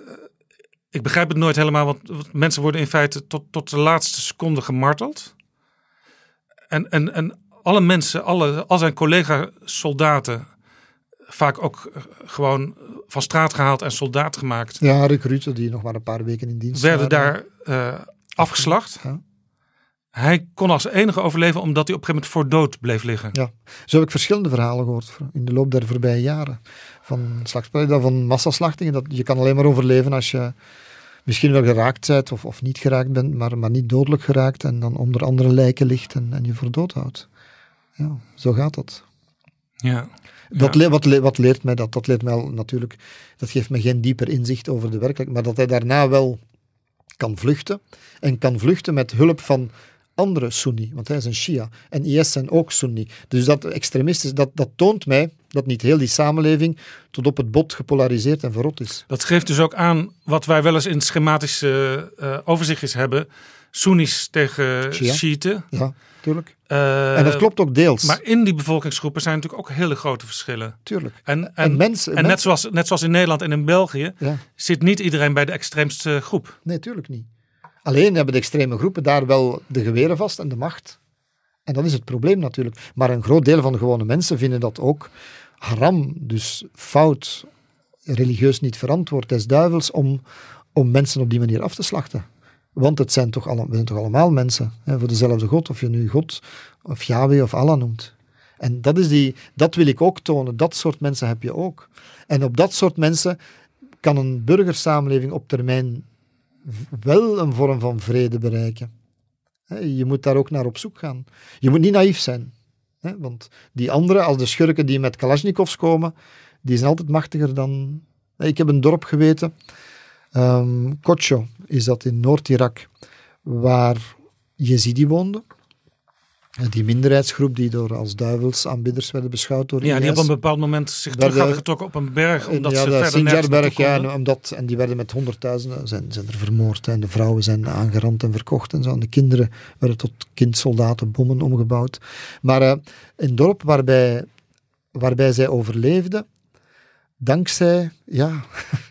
ik begrijp het nooit helemaal, want want mensen worden in feite tot, tot de laatste seconde gemarteld. En, en, en alle mensen, alle, al zijn collega-soldaten, vaak ook gewoon van straat gehaald en soldaat gemaakt, Ja, recruten die nog maar een paar weken in dienst werden waren. daar eh, afgeslacht. Ja. Hij kon als enige overleven omdat hij op een gegeven moment voor dood bleef liggen. Ja, zo heb ik verschillende verhalen gehoord in de loop der voorbije jaren. Van slachtoffers, van massaslachtingen. Dat, je kan alleen maar overleven als je misschien wel geraakt bent of, of niet geraakt bent, maar, maar niet dodelijk geraakt en dan onder andere lijken ligt en, en je voor dood houdt. Ja, zo gaat dat. Ja. Dat Ja. wat, le- wat leert mij dat? Dat leert mij al natuurlijk, dat geeft me geen dieper inzicht over de werkelijkheid, maar dat hij daarna wel kan vluchten. En kan vluchten met hulp van andere Sunni, want hij is een Shia. En IS zijn ook Sunni. Dus dat extremistisch, dat, dat toont mij dat niet heel die samenleving tot op het bot gepolariseerd en verrot is. Dat geeft dus ook aan wat wij wel eens in schematische eh, overzichtjes hebben. Soenies tegen. Shiiten. Ja, tuurlijk. Eh, En dat klopt ook deels. Maar in die bevolkingsgroepen zijn natuurlijk ook hele grote verschillen. tuurlijk. En, en, En mensen- en net, mensen- zoals, net zoals in Nederland en in België Ja. zit niet iedereen bij de extreemste groep. Nee, tuurlijk niet. Alleen hebben de extreme groepen daar wel de geweren vast en de macht. En dat is het probleem natuurlijk. Maar een groot deel van de gewone mensen vinden dat ook haram, dus fout, religieus niet verantwoord des duivels om, om mensen op die manier af te slachten. Want het zijn toch, alle, we zijn toch allemaal mensen, hè, voor dezelfde God, of je nu God of Yahweh of Allah noemt. En dat, is die, dat wil ik ook tonen, dat soort mensen heb je ook. En op dat soort mensen kan een burgersamenleving op termijn wel een vorm van vrede bereiken. Je moet daar ook naar op zoek gaan. Je moet niet naïef zijn. Want die anderen, als de schurken die met Kalashnikovs komen, die zijn altijd machtiger dan... Ik heb een dorp geweten, ehm Kocho is dat in Noord-Irak, waar Jezidi woonden. En Die minderheidsgroep die door als duivelsaanbidders werden beschouwd door Ja, die op een bepaald moment zich terug Werden- hadden getrokken op een berg. Omdat ja, ze de Sinjarberg, ja, en, omdat, en die werden met honderdduizenden zijn, zijn er vermoord. En de vrouwen zijn aangerand en verkocht en zo. En de kinderen werden tot kindsoldaten, bommen omgebouwd. Maar eh, een dorp waarbij, waarbij zij overleefden, dankzij, ja...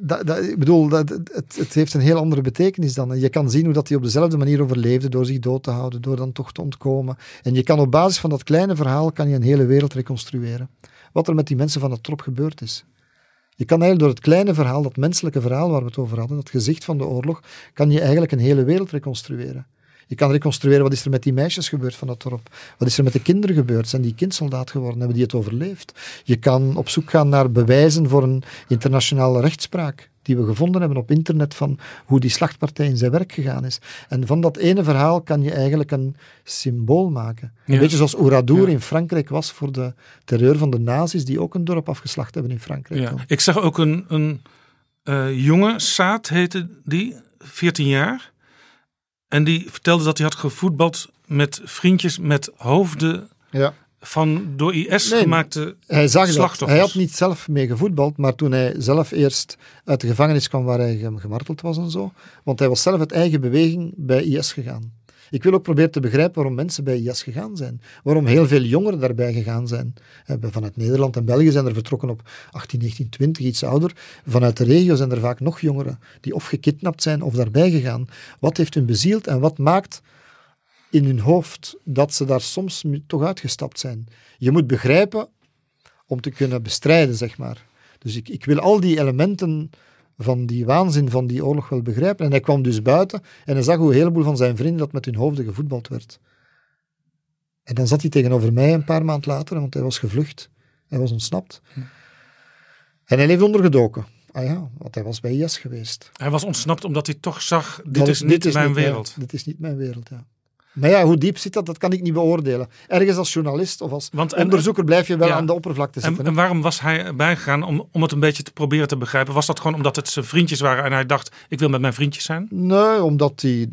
Dat, dat, ik bedoel, dat, het, het heeft een heel andere betekenis dan. Je kan zien hoe dat die op dezelfde manier overleefde door zich dood te houden, door dan toch te ontkomen. En je kan op basis van dat kleine verhaal kan je een hele wereld reconstrueren wat er met die mensen van het trop gebeurd is. Je kan eigenlijk door het kleine verhaal, dat menselijke verhaal waar we het over hadden, dat gezicht van de oorlog, kan je eigenlijk een hele wereld reconstrueren. Je kan reconstrueren wat is er met die meisjes gebeurd van het dorp. Wat is er met de kinderen gebeurd? Zijn die kindsoldaat geworden? Hebben die het overleefd? Je kan op zoek gaan naar bewijzen voor een internationale rechtspraak die we gevonden hebben op internet van hoe die slachtpartij in zijn werk gegaan is. En van dat ene verhaal kan je eigenlijk een symbool maken. Een beetje zoals Oradour Ja. in Frankrijk was voor de terreur van de nazi's die ook een dorp afgeslacht hebben in Frankrijk. Ja. Ik zag ook een, een eh, jongen, Saad heette die, 14 jaar. En die vertelde dat hij had gevoetbald met vriendjes met hoofden Ja. van door IS Nee, gemaakte Hij zag dat. slachtoffers. Hij had niet zelf mee gevoetbald, maar toen hij zelf eerst uit de gevangenis kwam waar hij gem- gemarteld was en zo, want hij was zelf uit eigen beweging bij IS gegaan. Ik wil ook proberen te begrijpen waarom mensen bij IS gegaan zijn. Waarom heel veel jongeren daarbij gegaan zijn. Eh, Vanuit Nederland en België zijn er vertrokken op 18, 19, 20, iets ouder. Vanuit de regio zijn er vaak nog jongeren die of gekidnapt zijn of daarbij gegaan. Wat heeft hun bezield en wat maakt in hun hoofd dat ze daar soms toch uitgestapt zijn? Je moet begrijpen om te kunnen bestrijden, zeg maar. Dus ik, ik wil al die elementen van die waanzin van die oorlog wel begrijpen. En hij kwam dus buiten en hij zag hoe een heleboel van zijn vrienden dat met hun hoofden gevoetbald werd. En dan zat hij tegenover mij een paar maanden later, want hij was gevlucht. Hij was ontsnapt. En hij leefde ondergedoken. Ah ja, want hij was bij IS geweest. Hij was ontsnapt omdat hij toch zag, dit Dat is niet mijn mijn- wereld. dit is niet mijn wereld, ja. Maar ja, hoe diep zit dat, dat kan ik niet beoordelen. Ergens als journalist of als Want- en- onderzoeker blijf je wel Ja. aan de oppervlakte En, zitten. en waarom was hij bijgegaan om, om het een beetje te proberen te begrijpen? Was dat gewoon omdat het zijn vriendjes waren en hij dacht, ik wil met mijn vriendjes zijn? Nee, omdat hij.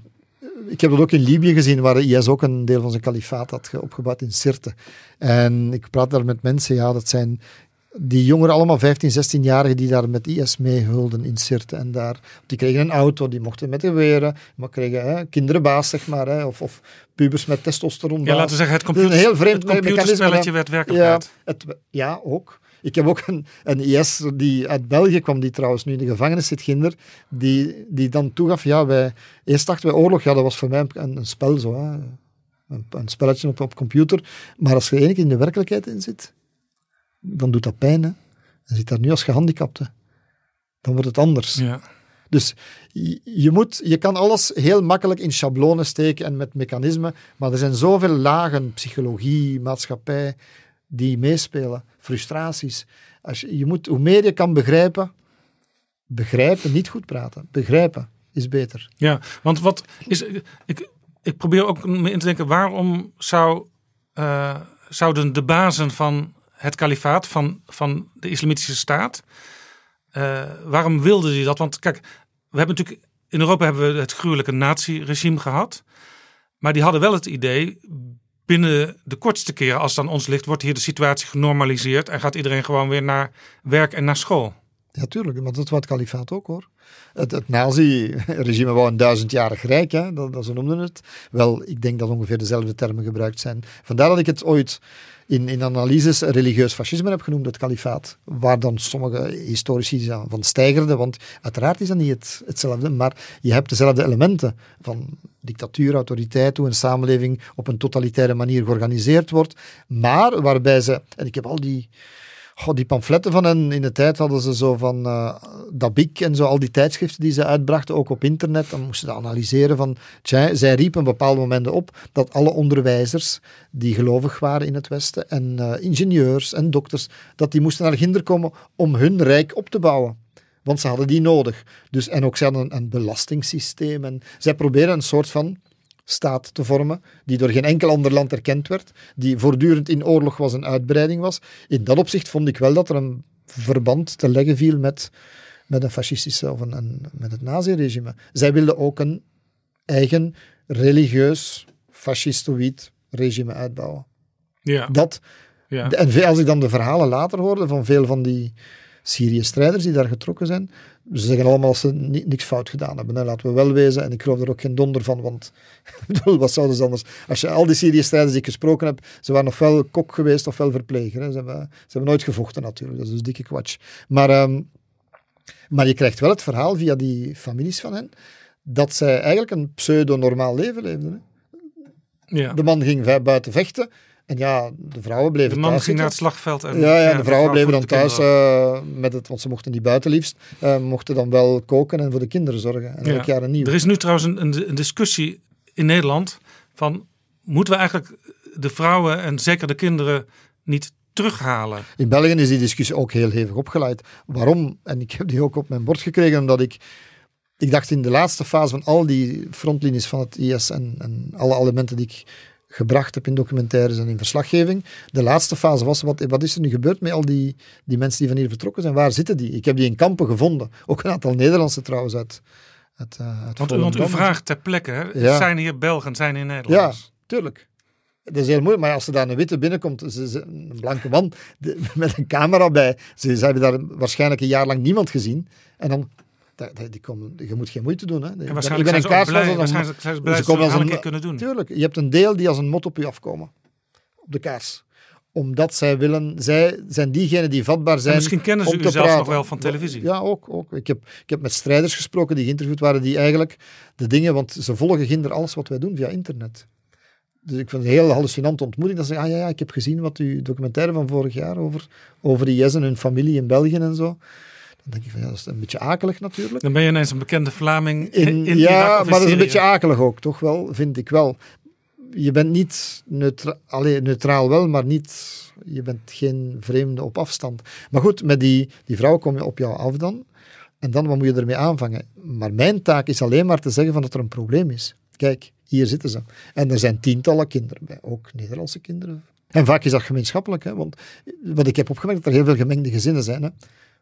Ik heb dat ook in Libië gezien, waar de IS ook een deel van zijn kalifaat had ge- opgebouwd in Sirte. En ik praat daar met mensen, ja, dat zijn die jongeren, allemaal 15, 16-jarigen, die daar met IS meehulden in Sirte. En daar, die kregen een auto, die mochten met geweren, maar kregen hè, kinderenbaas, zeg maar, hè, of, of pubers met testosteron. Ja, laten we zeggen, het, is een computer, heel vreemd het computerspelletje werd Ja, werkelijkheid. het, ja, ook. Ik heb ook een, een IS die uit België kwam, die trouwens nu in de gevangenis zit, Ginder, die, die dan toegaf, ja, wij, eerst dachten wij oorlog, ja, dat was voor mij een, een spel zo, hè. Een, een spelletje op, op computer. Maar als je één keer in de werkelijkheid in zit, dan doet dat pijn, hè. En zit daar nu als gehandicapte. Dan wordt het anders. Ja. Dus je, moet, je kan alles heel makkelijk in schablonen steken en met mechanismen, maar er zijn zoveel lagen, psychologie, maatschappij, die meespelen, frustraties. Als je, je moet, hoe meer je kan begrijpen, begrijpen, niet goed praten, begrijpen is beter. Ja, want wat is. Ik, ik probeer ook me in te denken, waarom zou, eh, zouden de bazen van het kalifaat, van, van de islamitische staat, eh, waarom wilden die dat? Want kijk, we hebben natuurlijk. In Europa hebben we het gruwelijke nazi-regime gehad. Maar die hadden wel het idee. Binnen de kortste keer, als het ons ligt, wordt hier de situatie genormaliseerd. En gaat iedereen gewoon weer naar werk en naar school. Ja, tuurlijk, maar dat was het kalifaat ook hoor. Het, het nazi-regime wou een duizendjarig rijk, hè, dat, dat ze noemden het. Wel, ik denk dat ongeveer dezelfde termen gebruikt zijn. Vandaar dat ik het ooit in, in analyses religieus fascisme heb genoemd, het kalifaat. Waar dan sommige historici van stijgerden, want uiteraard is dat niet het, hetzelfde, maar je hebt dezelfde elementen van dictatuur, autoriteit, hoe een samenleving op een totalitaire manier georganiseerd wordt. Maar waarbij ze, en ik heb al die Goh, die pamfletten van hen in de tijd hadden ze zo van uh, Dabik en zo, al die tijdschriften die ze uitbrachten, ook op internet. Dan moesten ze analyseren van, zij riepen op bepaalde momenten op dat alle onderwijzers die gelovig waren in het Westen en uh, ingenieurs en dokters, dat die moesten naar Ginder komen om hun rijk op te bouwen. Want ze hadden die nodig. Dus, en ook ze hadden een, een belastingssysteem. En zij proberen een soort van staat te vormen, die door geen enkel ander land erkend werd, die voortdurend in oorlog was en uitbreiding was. In dat opzicht vond ik wel dat er een verband te leggen viel met, met een fascistische of een, een met het naziregime. Zij wilden ook een eigen religieus, fascistoïd regime uitbouwen. Ja. Dat, ja. En als ik dan de verhalen later hoorde van veel van die Syrië-strijders die daar getrokken zijn, ze zeggen allemaal dat ze niks fout gedaan hebben. Hè. Laten we wel wezen, en ik geloof er ook geen donder van, want wat zouden ze anders... Als je al die Syrië-strijders die ik gesproken heb, ze waren ofwel kok geweest ofwel verpleger. Hè. Ze, hebben, ze hebben nooit gevochten natuurlijk, dat is dus dikke kwatsch. Maar, um, maar je krijgt wel het verhaal via die families van hen, dat zij eigenlijk een pseudo-normaal leven leefden. Hè. Ja. De man ging buiten vechten, en ja, de vrouwen bleven De man thuis ging naar het slagveld. En, ja, ja, ja, de vrouwen bleven dan thuis, uh, uh, met het, want ze mochten niet buiten liefst, uh, mochten dan wel koken en voor de kinderen zorgen. En ja. elk jaar een nieuw. Er is nu trouwens een, een, een, discussie in Nederland van, moeten we eigenlijk de vrouwen en zeker de kinderen niet terughalen? In België is die discussie ook heel hevig opgeleid. Waarom? En ik heb die ook op mijn bord gekregen, omdat ik ik dacht in de laatste fase van al die frontlinies van het IS en, en alle elementen die ik gebracht heb in documentaires en in verslaggeving. De laatste fase was, wat, wat is er nu gebeurd met al die, die mensen die van hier vertrokken zijn? Waar zitten die? Ik heb die in kampen gevonden. Ook een aantal Nederlandse trouwens uit, uit, uit want, want u vraagt ter plekke? Ja. zijn hier Belgen, zijn hier Nederlanders? Ja, tuurlijk. Dat is heel moeilijk, maar als er daar een witte binnenkomt, een blanke man met een camera bij, ze, ze hebben daar waarschijnlijk een jaar lang niemand gezien. En dan dat- dat- die komen, je moet geen moeite doen. Hè. En ik waarschijnlijk ben zijn in ze ook blij, een- waarschijnlijk zijn ze blij ze dat een een- keer kunnen doen. Tuurlijk, je hebt een deel die als een mot op je afkomen. Op de kaars. Omdat zij willen, zij zijn diegenen die vatbaar zijn. En misschien kennen ze om u te zelfs praten. nog wel van televisie. Ja, ook. ook. Ik, heb, ik heb met strijders gesproken die geïnterviewd waren, die eigenlijk de dingen, want ze volgen ginder alles wat wij doen via internet. Dus ik vind het een heel hallucinante ontmoeting. Dat ze zeggen, ah ja, ja, ik heb gezien wat uw documentaire van vorig jaar over, over IS en hun familie in België en zo. Dan denk ik van, ja, dat is een beetje akelig natuurlijk. Dan ben je ineens een bekende Vlaming in, In, in ja, Irak maar dat is een beetje akelig ook, toch wel, vind ik wel. Je bent niet neutra allee, neutraal wel, maar niet, je bent geen vreemde op afstand. Maar goed, met die, die vrouw kom je op jou af dan. En dan, wat moet je ermee aanvangen? Maar mijn taak is alleen maar te zeggen van dat er een probleem is. Kijk, hier zitten ze. En er zijn tientallen kinderen bij, ook Nederlandse kinderen. En vaak is dat gemeenschappelijk, hè? want wat ik heb opgemerkt, dat er heel veel gemengde gezinnen zijn. Hè?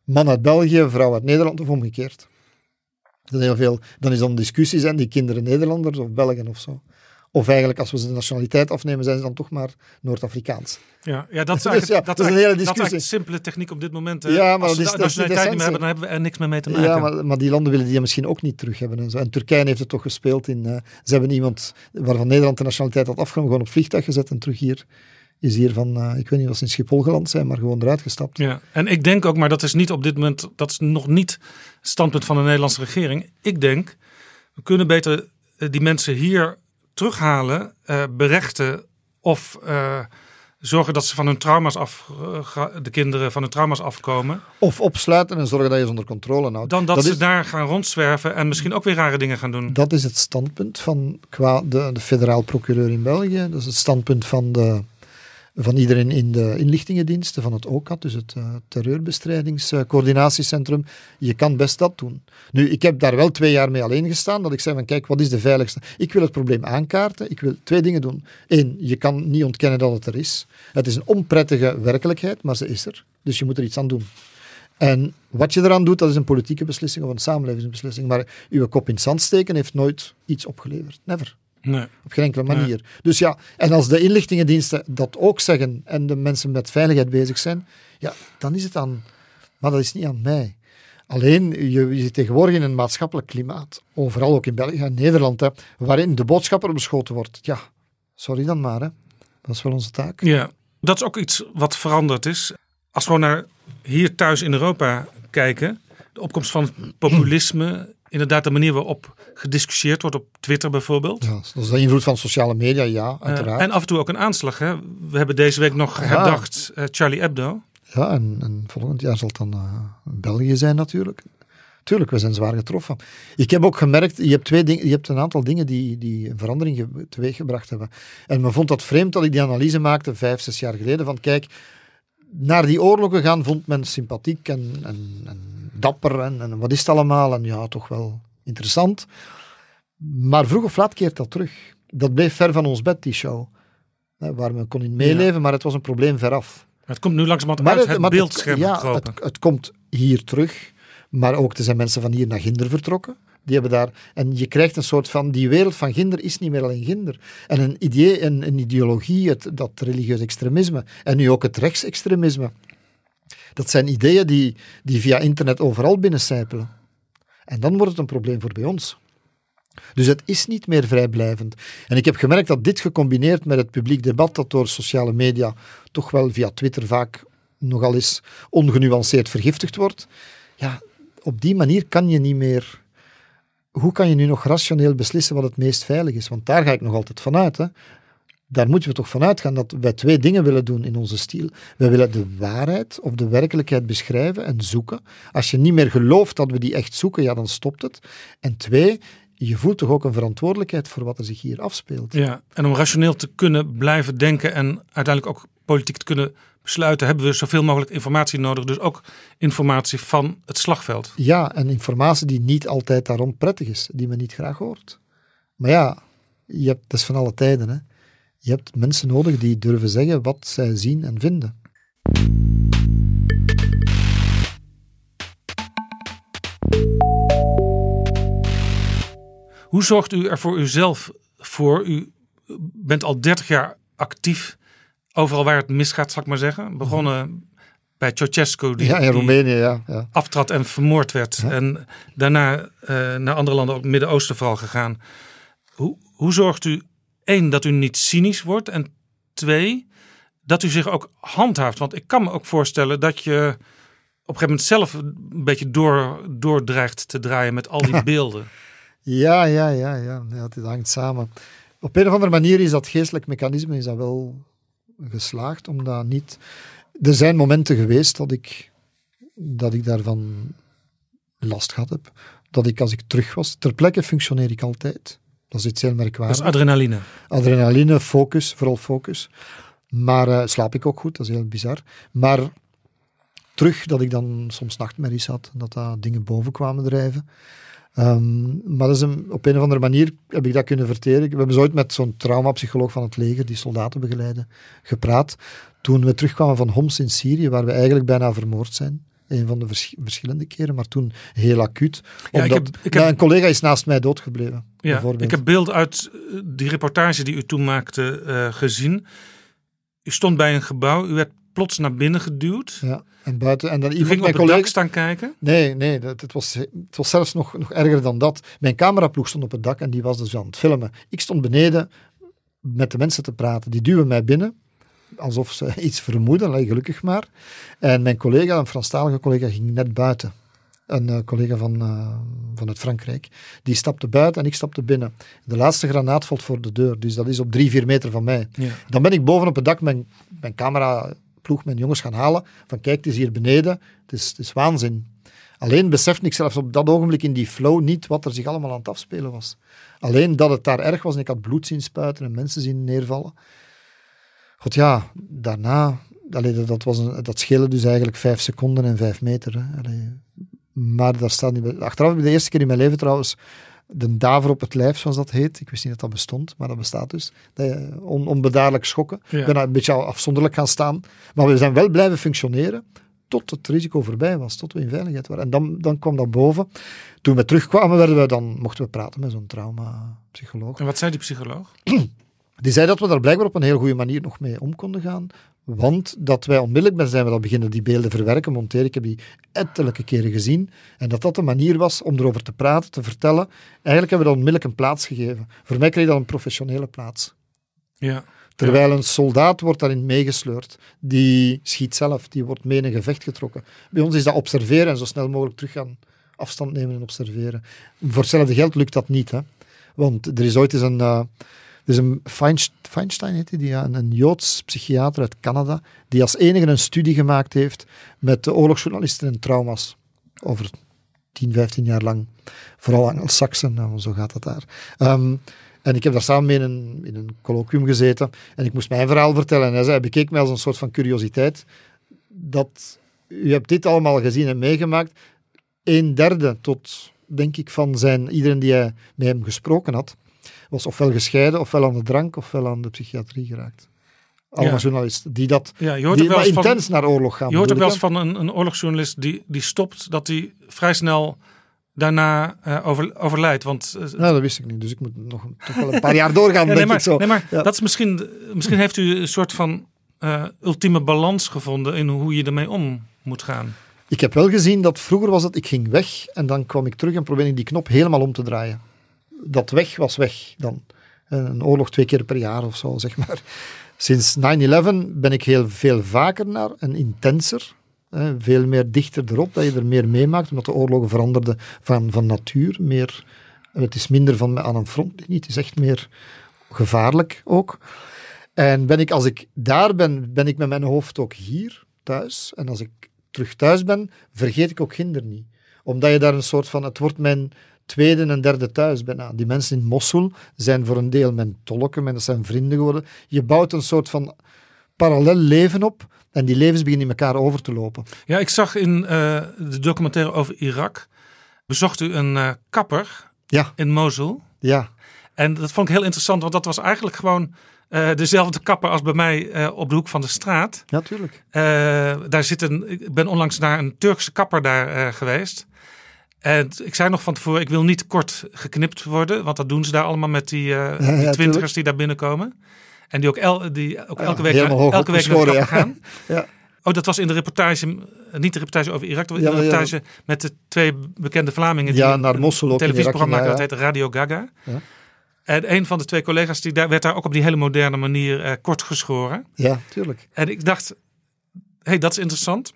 Man uit België, vrouw uit Nederland of omgekeerd. Dat heel veel, dan is dan een discussie, zijn die kinderen Nederlanders of Belgen of zo. Of eigenlijk, als we ze de nationaliteit afnemen, zijn ze dan toch maar Noord-Afrikaans. Ja, ja, dat is Dus ja, dat is een hele dat is discussie. de simpele techniek op dit moment. hè. Ja, maar Als we dat is nationaliteit niet meer hebben, dan hebben we er niks meer mee te maken. Ja, maar, maar die landen willen die misschien ook niet terug hebben. En, zo. en Turkije heeft het toch gespeeld in... eh, ze hebben iemand waarvan Nederland de nationaliteit had afgenomen, gewoon op vliegtuig gezet en terug hier is hier van, eh, ik weet niet of ze in Schiphol geland zijn, maar gewoon eruit gestapt. Ja, en ik denk ook, maar dat is niet op dit moment, dat is nog niet het standpunt van de Nederlandse regering. Ik denk, we kunnen beter eh, die mensen hier terughalen, eh, berechten of zorgen dat ze van hun trauma's af, de kinderen van hun trauma's afkomen. Of opsluiten en zorgen dat je ze onder controle houdt. Dan dat, Dat ze is- daar gaan rondzwerven en misschien ook weer rare dingen gaan doen. Dat is het standpunt van qua de, de federaal procureur in België. Dat is het standpunt van, de, van iedereen in de inlichtingendiensten, van het OCAT, dus het uh, terreurbestrijdingscoördinatiecentrum. Je kan best dat doen. Nu, ik heb daar wel twee jaar mee alleen gestaan, dat ik zei van kijk, wat is de veiligste? Ik wil het probleem aankaarten. Ik wil twee dingen doen. Eén, je kan niet ontkennen dat het er is. Het is een onprettige werkelijkheid, maar ze is er. Dus je moet er iets aan doen. En wat je eraan doet, dat is een politieke beslissing of een samenlevingsbeslissing. Maar uw kop in het zand steken heeft nooit iets opgeleverd. Never. Nee. Op geen enkele manier. Dus ja, en als de inlichtingendiensten dat ook zeggen en de mensen met veiligheid bezig zijn, ja, dan is het aan. Maar dat is niet aan mij. Alleen, je, je zit tegenwoordig in een maatschappelijk klimaat, overal ook in België en Nederland, hè, waarin de boodschapper beschoten wordt. Ja, sorry dan maar. Hè. Dat is wel onze taak. Ja, dat is ook iets wat veranderd is. Als we gewoon naar hier thuis in Europa kijken, de opkomst van populisme, inderdaad de manier waarop gediscussieerd wordt op Twitter bijvoorbeeld. Ja, dat is de invloed van sociale media, ja, Uh, uiteraard. en af en toe ook een aanslag. Hè? We hebben deze week nog Ah. herdacht uh, Charlie Hebdo. Ja, en, en, volgend jaar zal het dan uh, België zijn natuurlijk. Tuurlijk, we zijn zwaar getroffen. Ik heb ook gemerkt, je hebt, twee dingen, je hebt een aantal dingen die, die een verandering teweeggebracht hebben. En me vond dat vreemd dat ik die analyse maakte vijf, zes jaar geleden. Van kijk, naar die oorlogen gaan vond men sympathiek en, en, en dapper en, en, wat is het allemaal. En ja, toch wel interessant. Maar vroeg of laat keert dat terug. Dat bleef ver van ons bed, die show. Waar men kon in meeleven, ja. maar het was een probleem veraf. Het komt nu langzamerhand uit het, het beeldscherm ja, gekropen. Het, het komt hier terug. Maar ook, er zijn mensen van hier naar Ginder vertrokken. Die hebben daar, en je krijgt een soort van, die wereld van Ginder is niet meer alleen Ginder. En een, idee, een, een ideologie, het, dat religieus extremisme, en nu ook het rechtsextremisme, dat zijn ideeën die, die via internet overal binnencijpelen. En dan wordt het een probleem voor bij ons. Dus het is niet meer vrijblijvend. En ik heb gemerkt dat dit gecombineerd met het publiek debat, dat door sociale media toch wel via Twitter vaak nogal eens ongenuanceerd vergiftigd wordt, ja, op die manier kan je niet meer. Hoe kan je nu nog rationeel beslissen wat het meest veilig is? Want daar ga ik nog altijd vanuit. Hè. Daar moeten we toch vanuit gaan dat wij twee dingen willen doen in onze stijl. Wij willen de waarheid of de werkelijkheid beschrijven en zoeken. Als je niet meer gelooft dat we die echt zoeken, ja, dan stopt het. En twee, je voelt toch ook een verantwoordelijkheid voor wat er zich hier afspeelt. Ja, en om rationeel te kunnen blijven denken en uiteindelijk ook politiek te kunnen besluiten, hebben we zoveel mogelijk informatie nodig. Dus ook informatie van het slagveld. Ja, en informatie die niet altijd daarom prettig is, die men niet graag hoort. Maar ja, je hebt, dat is van alle tijden. Hè. Je hebt mensen nodig die durven zeggen wat zij zien en vinden. Hoe zorgt u er voor uzelf voor? U bent al 30 jaar actief overal waar het misgaat, zal ik maar zeggen. Begonnen bij Ceausescu. Die, ja, in die Roemenië, ja. ja. aftrad en vermoord werd. Ja. En daarna eh, naar andere landen, ook het Midden-Oosten vooral gegaan. Hoe, hoe zorgt u, één, dat u niet cynisch wordt? En twee, dat u zich ook handhaaft? Want ik kan me ook voorstellen dat je op een gegeven moment zelf een beetje door, doordreigt te draaien met al die beelden. Ja, ja, ja, ja. ja het hangt samen. Op een of andere manier is dat geestelijk mechanisme is dat wel geslaagd, omdat niet... Er zijn momenten geweest dat ik, dat ik daarvan last gehad heb. Dat ik als ik terug was, ter plekke functioneer ik altijd. Dat is iets heel Dat merkwaardigs. is adrenaline. Adrenaline, focus, vooral focus. Maar eh, slaap ik ook goed, dat is heel bizar. Maar terug dat ik dan soms nachtmerries had, dat daar dingen boven kwamen drijven. Ehm, maar dat is een, op een of andere manier heb ik dat kunnen verteren. We hebben zo ooit met zo'n traumapsycholoog van het leger, die soldaten begeleiden, gepraat. Toen we terugkwamen van Homs in Syrië, waar we eigenlijk bijna vermoord zijn. Een van de vers- verschillende keren, maar toen heel acuut. Ja, ik Omdat heb- ik heb- een collega is naast mij doodgebleven. Ja, ik heb beeld uit eh, die reportage die u toen maakte eh, gezien. U stond bij een gebouw, u werd plots naar binnen geduwd. Ja, en buiten. En dan U iemand, ging op mijn het dak collega. staan kijken. Nee, nee, dat, het, was, het was zelfs nog, nog erger dan dat. Mijn cameraploeg stond op het dak en die was dus aan het filmen. Ik stond beneden met de mensen te praten. Die duwen mij binnen, alsof ze iets vermoeden, gelukkig maar. En mijn collega, een Franstalige collega, ging net buiten. Een eh, collega van, eh, vanuit Frankrijk. Die stapte buiten en ik stapte binnen. De laatste granaat valt voor de deur, dus dat is op drie, vier meter van mij. Ja. Dan ben ik boven op het dak mijn, mijn cameraploeg, mijn jongens gaan halen. Van kijk, het is hier beneden. Het is, het is waanzin. Alleen besefte ik zelfs op dat ogenblik in die flow niet wat er zich allemaal aan het afspelen was. Alleen dat het daar erg was en ik had bloed zien spuiten en mensen zien neervallen. God ja, daarna, allee, dat, was een, dat scheelde dus eigenlijk vijf seconden en vijf meter. Hè. Allee, maar daar staat niet bij. Achteraf heb ik de eerste keer in mijn leven trouwens de daver op het lijf, zoals dat heet. Ik wist niet dat dat bestond, maar dat bestaat dus. Je on, onbedaarlijk schokken. Ja. Ik ben daar een beetje afzonderlijk gaan staan. Maar we zijn wel blijven functioneren tot het risico voorbij was, tot we in veiligheid waren. En dan, dan kwam dat boven. Toen we terugkwamen, werden we, dan mochten we praten met zo'n traumapsycholoog. En wat zei die psycholoog? Die zei dat we daar blijkbaar op een heel goede manier nog mee om konden gaan. Want dat wij onmiddellijk ben zijn we dat beginnen die beelden verwerken, monteren. Ik heb die ettelijke keren gezien. En dat dat de manier was om erover te praten, te vertellen. Eigenlijk hebben we dat onmiddellijk een plaats gegeven. Voor mij kreeg dat een professionele plaats. Ja. Terwijl een soldaat wordt daarin meegesleurd. Die schiet zelf, die wordt mee in een gevecht getrokken. Bij ons is dat observeren en zo snel mogelijk terug gaan afstand nemen en observeren. Voor hetzelfde geld lukt dat niet. Hè? Want er is ooit eens een... eh, is een Feinst- Feinstein, heet hij, die, een, Joods psychiater uit Canada, die als enige een studie gemaakt heeft met de oorlogsjournalisten en trauma's. Over 10, 15 jaar lang. Vooral Angelsaksen, nou, zo gaat dat daar. Ehm, en ik heb daar samen mee in een, in een colloquium gezeten en ik moest mijn verhaal vertellen. En hij zei, bekeek mij als een soort van curiositeit. Dat, u hebt dit allemaal gezien en meegemaakt. Een derde tot, denk ik, van zijn, iedereen die hij met hem gesproken had, was ofwel gescheiden, ofwel aan de drank, ofwel aan de psychiatrie geraakt. Allemaal Ja. journalisten die dat Ja, je hoort die maar van, intens naar oorlog gaan. je hoort ook wel eens van een, een oorlogsjournalist die, die stopt, dat hij vrij snel daarna eh, over, overlijdt. Want eh? Nou, dat wist ik niet, dus ik moet nog toch wel een paar jaar doorgaan, Ja, denk nee, maar, ik zo. nee, maar Ja. dat is misschien, misschien heeft u een soort van eh, ultieme balans gevonden in hoe je ermee om moet gaan. Ik heb wel gezien dat vroeger was het, ik ging weg en dan kwam ik terug en probeerde ik die knop helemaal om te draaien. Dat weg was weg dan. Een oorlog twee keer per jaar of zo, zeg maar. Sinds 9-11 ben ik heel veel vaker naar en intenser. Hè, veel meer dichter erop, dat je er meer meemaakt, omdat de oorlogen veranderden van, van natuur. Meer, het is minder van aan een front, niet, het is echt meer gevaarlijk ook. En ben ik, als ik daar ben, ben ik met mijn hoofd ook hier, thuis. En als ik terug thuis ben, vergeet ik ook Ginder niet. Omdat je daar een soort van, het wordt mijn tweede en derde thuis bijna. Die mensen in Mosul zijn voor een deel mijn tolken, dat zijn vrienden geworden. Je bouwt een soort van parallel leven op en die levens beginnen in elkaar over te lopen. Ja, ik zag in eh, de documentaire over Irak, bezocht u een eh, kapper Ja, in Mosul. ja, En dat vond ik heel interessant, want dat was eigenlijk gewoon eh, dezelfde kapper als bij mij op de hoek van de straat. natuurlijk. Daar zit een, ik ben onlangs naar een Turkse kapper daar geweest. En ik zei nog van tevoren, ik wil niet kort geknipt worden, want dat doen ze daar allemaal met die, eh die twintigers die daar binnenkomen. En die ook, el, die ook Ja, elke week, naar, elke week naar de gaan. Ja. Oh, dat was in de reportage, niet de reportage over Irak, de Ja, ja. reportage met de twee bekende Vlamingen. Ja, die naar een Mosul ook in televisieprogramma ja, dat heet Radio Gaga. Ja. En een van de twee collega's die daar, werd daar ook op die hele moderne manier eh, kort geschoren. Ja, tuurlijk. En ik dacht, hé, hey, dat is interessant.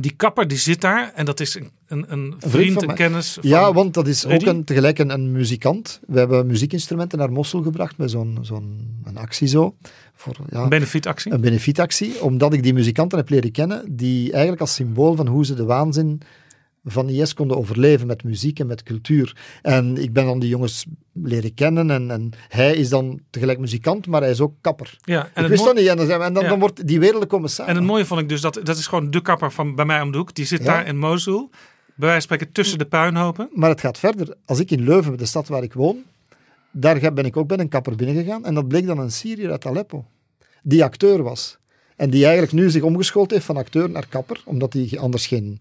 Die kapper die zit daar en dat is een, een, een vriend, een kennis. Van, Ja, want dat is Rudy? ook een, tegelijk een, een muzikant. We hebben muziekinstrumenten naar Mosul gebracht met zo'n zo'n een actie zo. Voor, ja, een benefietactie. een benefietactie, omdat ik die muzikanten heb leren kennen, die eigenlijk als symbool van hoe ze de waanzin van IS konden overleven met muziek en met cultuur. En ik ben dan die jongens leren kennen en, en hij is dan tegelijk muzikant, maar hij is ook kapper. Ja, en ik wist dat niet en dan, en dan, Ja. dan wordt die werelden komen samen. En het mooie vond ik dus, dat, dat is gewoon de kapper van bij mij om de hoek. Die zit Ja. daar in Mosul, bij wijze van spreken tussen de puinhopen. Maar het gaat verder. Als ik in Leuven, de stad waar ik woon, daar ben ik ook bij een kapper binnengegaan. En dat bleek dan een Syriër uit Aleppo. Die acteur was. En die eigenlijk nu zich omgeschoold heeft van acteur naar kapper. Omdat hij anders geen,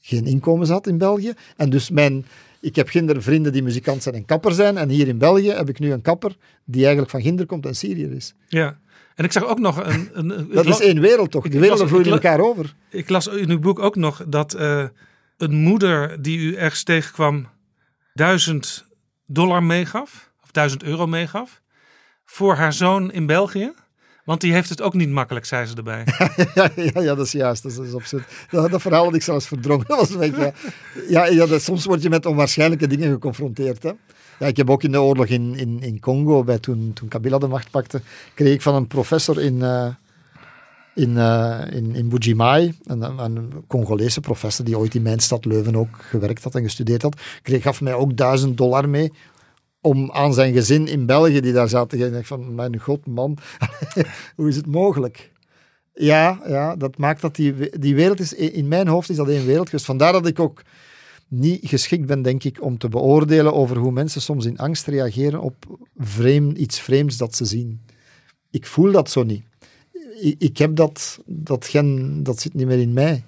geen inkomen had in België. En dus mijn... Ik heb ginder vrienden die muzikant zijn en kapper zijn. En hier in België heb ik nu een kapper die eigenlijk van ginder komt en Syriër is. Ja. En ik zag ook nog een... een, Dat is één wereld toch? De werelden vloeien elkaar over. Ik las in uw boek ook nog dat eh, een moeder die u ergens tegenkwam duizend dollar meegaf, of duizend euro meegaf, voor haar zoon in België. Want die heeft het ook niet makkelijk, zei ze erbij. Ja, ja, dat is juist. Dat is, absurd. Dat, verhaal had ik zelfs verdrongen. Was ja, ja, dat, soms word je met onwaarschijnlijke dingen geconfronteerd. Hè. Ja, ik heb ook in de oorlog in, in, in Congo, bij toen, toen Kabila de macht pakte, kreeg ik van een professor in, eh in, eh in, in Bujimai, een, een Congolese professor die ooit in mijn stad Leuven ook gewerkt had en gestudeerd had, kreeg, gaf mij ook duizend dollar mee om aan zijn gezin in België, die daar zaten, te dacht van, mijn god man, hoe is het mogelijk? Ja, ja, dat maakt dat die, die wereld is, in mijn hoofd is dat één wereld geweest. Vandaar dat ik ook niet geschikt ben, denk ik, om te beoordelen over hoe mensen soms in angst reageren op vreemd, iets vreemds dat ze zien. Ik voel dat zo niet. Ik, ik heb dat, dat gen, dat zit niet meer in mij.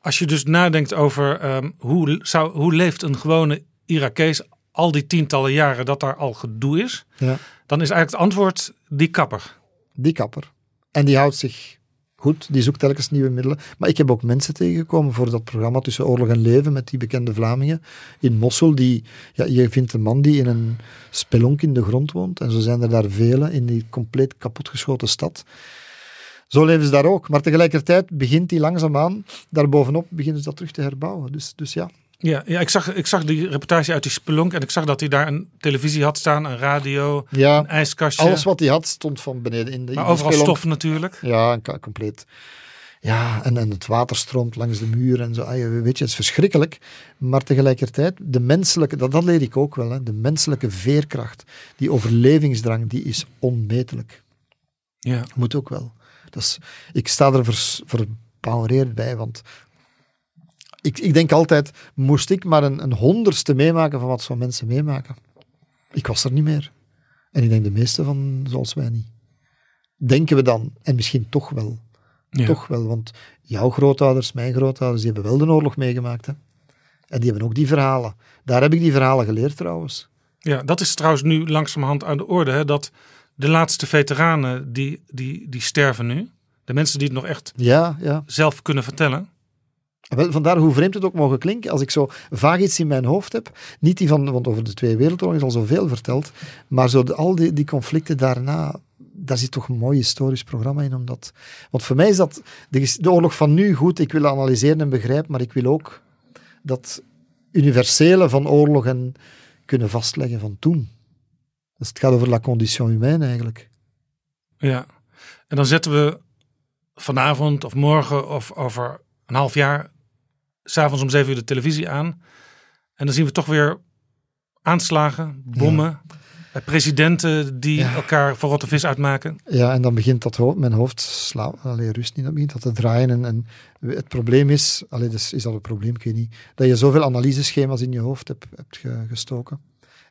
Als je dus nadenkt over ehm, hoe, zou, hoe leeft een gewone Irakees al die tientallen jaren dat daar al gedoe is, Ja. dan is eigenlijk het antwoord die kapper. Die kapper. En die houdt zich goed, die zoekt telkens nieuwe middelen. Maar ik heb ook mensen tegengekomen voor dat programma Tussen Oorlog en Leven met die bekende Vlamingen in Mossel. Die, ja, je vindt een man die in een spelonk in de grond woont. En zo zijn er daar vele in die compleet kapotgeschoten stad. Zo leven ze daar ook. Maar tegelijkertijd begint die langzaamaan, daarbovenop beginnen ze dat terug te herbouwen. Dus, dus ja, Ja, ja ik, zag, ik zag die reportage uit die spelonk en ik zag dat hij daar een televisie had staan, een radio, ja een ijskastje. alles wat hij had stond van beneden in de, maar in overal spelonk. stof natuurlijk. Ja, compleet. Ja, en, en het water stroomt langs de muur en zo. Ah, weet je, het is verschrikkelijk. Maar tegelijkertijd, de menselijke, dat, dat leer ik ook wel, hè, de menselijke veerkracht, die overlevingsdrang, die is onmetelijk. Ja. Moet ook wel. Dat is, ik sta er vers, verbouwereerd bij, want ik, ik denk altijd, moest ik maar een, een honderdste meemaken van wat zo'n mensen meemaken. Ik was er niet meer. En ik denk de meeste van zoals wij niet. Denken we dan, en misschien toch wel. Ja. Toch wel, want jouw grootouders, mijn grootouders, die hebben wel de oorlog meegemaakt. Hè? En die hebben ook die verhalen. Daar heb ik die verhalen geleerd trouwens. ja, dat is trouwens nu langzamerhand aan de orde. Hè, dat de laatste veteranen die, die, die sterven nu. De mensen die het nog echt Ja, ja. zelf kunnen vertellen. Vandaar hoe vreemd het ook mogen klinken, als ik zo vaag iets in mijn hoofd heb, niet die van, want over de Tweede Wereldoorlog is al zoveel verteld, maar zo al die, die conflicten daarna, daar zit toch een mooi historisch programma in, omdat, want voor mij is dat, de, de oorlog van nu goed, ik wil analyseren en begrijpen, maar ik wil ook dat universele van oorlogen kunnen vastleggen van toen. Dus het gaat over la condition humaine eigenlijk. Ja. En dan zetten we vanavond of morgen of over een half jaar s'avonds om zeven uur de televisie aan. En dan zien we toch weer aanslagen, bommen, presidenten die Ja. elkaar voor rotte vis uitmaken. Ja, en dan begint dat hoofd, mijn hoofd slaat, allee, rust niet, dan begint dat te draaien. En, en het probleem is, allee, dus is dat een probleem, ik weet niet, dat je zoveel analyseschema's in je hoofd hebt, hebt ge- gestoken.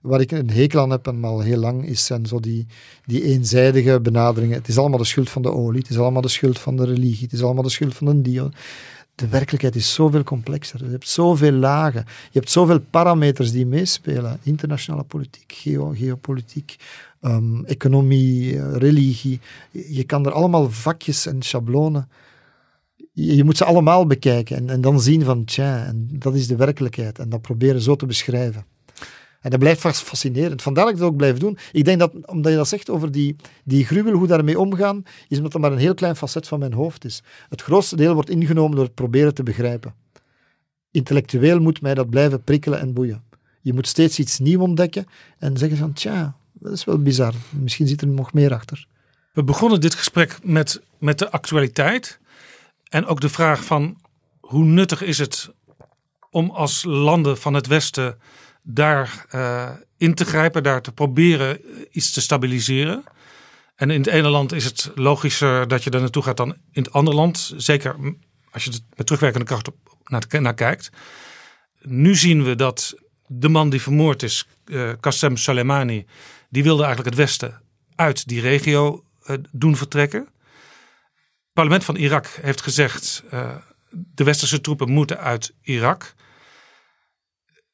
Waar ik een hekel aan heb, en al heel lang, is zijn zo die, die eenzijdige benaderingen. Het is allemaal de schuld van de olie, het is allemaal de schuld van de religie, het is allemaal de schuld van een dio. De werkelijkheid is zoveel complexer. Je hebt zoveel lagen. Je hebt zoveel parameters die meespelen. Internationale politiek, geo, geopolitiek, ehm, economie, eh, religie. Je kan er allemaal vakjes en schablonen je, je moet ze allemaal bekijken en, en dan zien van, tja, en dat is de werkelijkheid. En dat proberen zo te beschrijven. En dat blijft fascinerend. Vandaar dat ik dat ook blijf doen. Ik denk dat, omdat je dat zegt over die, die gruwel, hoe daarmee omgaan, is omdat dat maar een heel klein facet van mijn hoofd is. Het grootste deel wordt ingenomen door het proberen te begrijpen. Intellectueel moet mij dat blijven prikkelen en boeien. Je moet steeds iets nieuws ontdekken en zeggen van, tja, dat is wel bizar. Misschien zit er nog meer achter. We begonnen dit gesprek met, met de actualiteit. En ook de vraag van hoe nuttig is het om als landen van het Westen daar uh, in te grijpen, daar te proberen iets te stabiliseren. En in het ene land is het logischer dat je er naartoe gaat dan in het andere land. Zeker als je met terugwerkende kracht op, naar, naar kijkt. Nu zien we dat de man die vermoord is, uh, Qasem Soleimani, die wilde eigenlijk het Westen uit die regio doen vertrekken. Het parlement van Irak heeft gezegd: uh, de westerse troepen moeten uit Irak.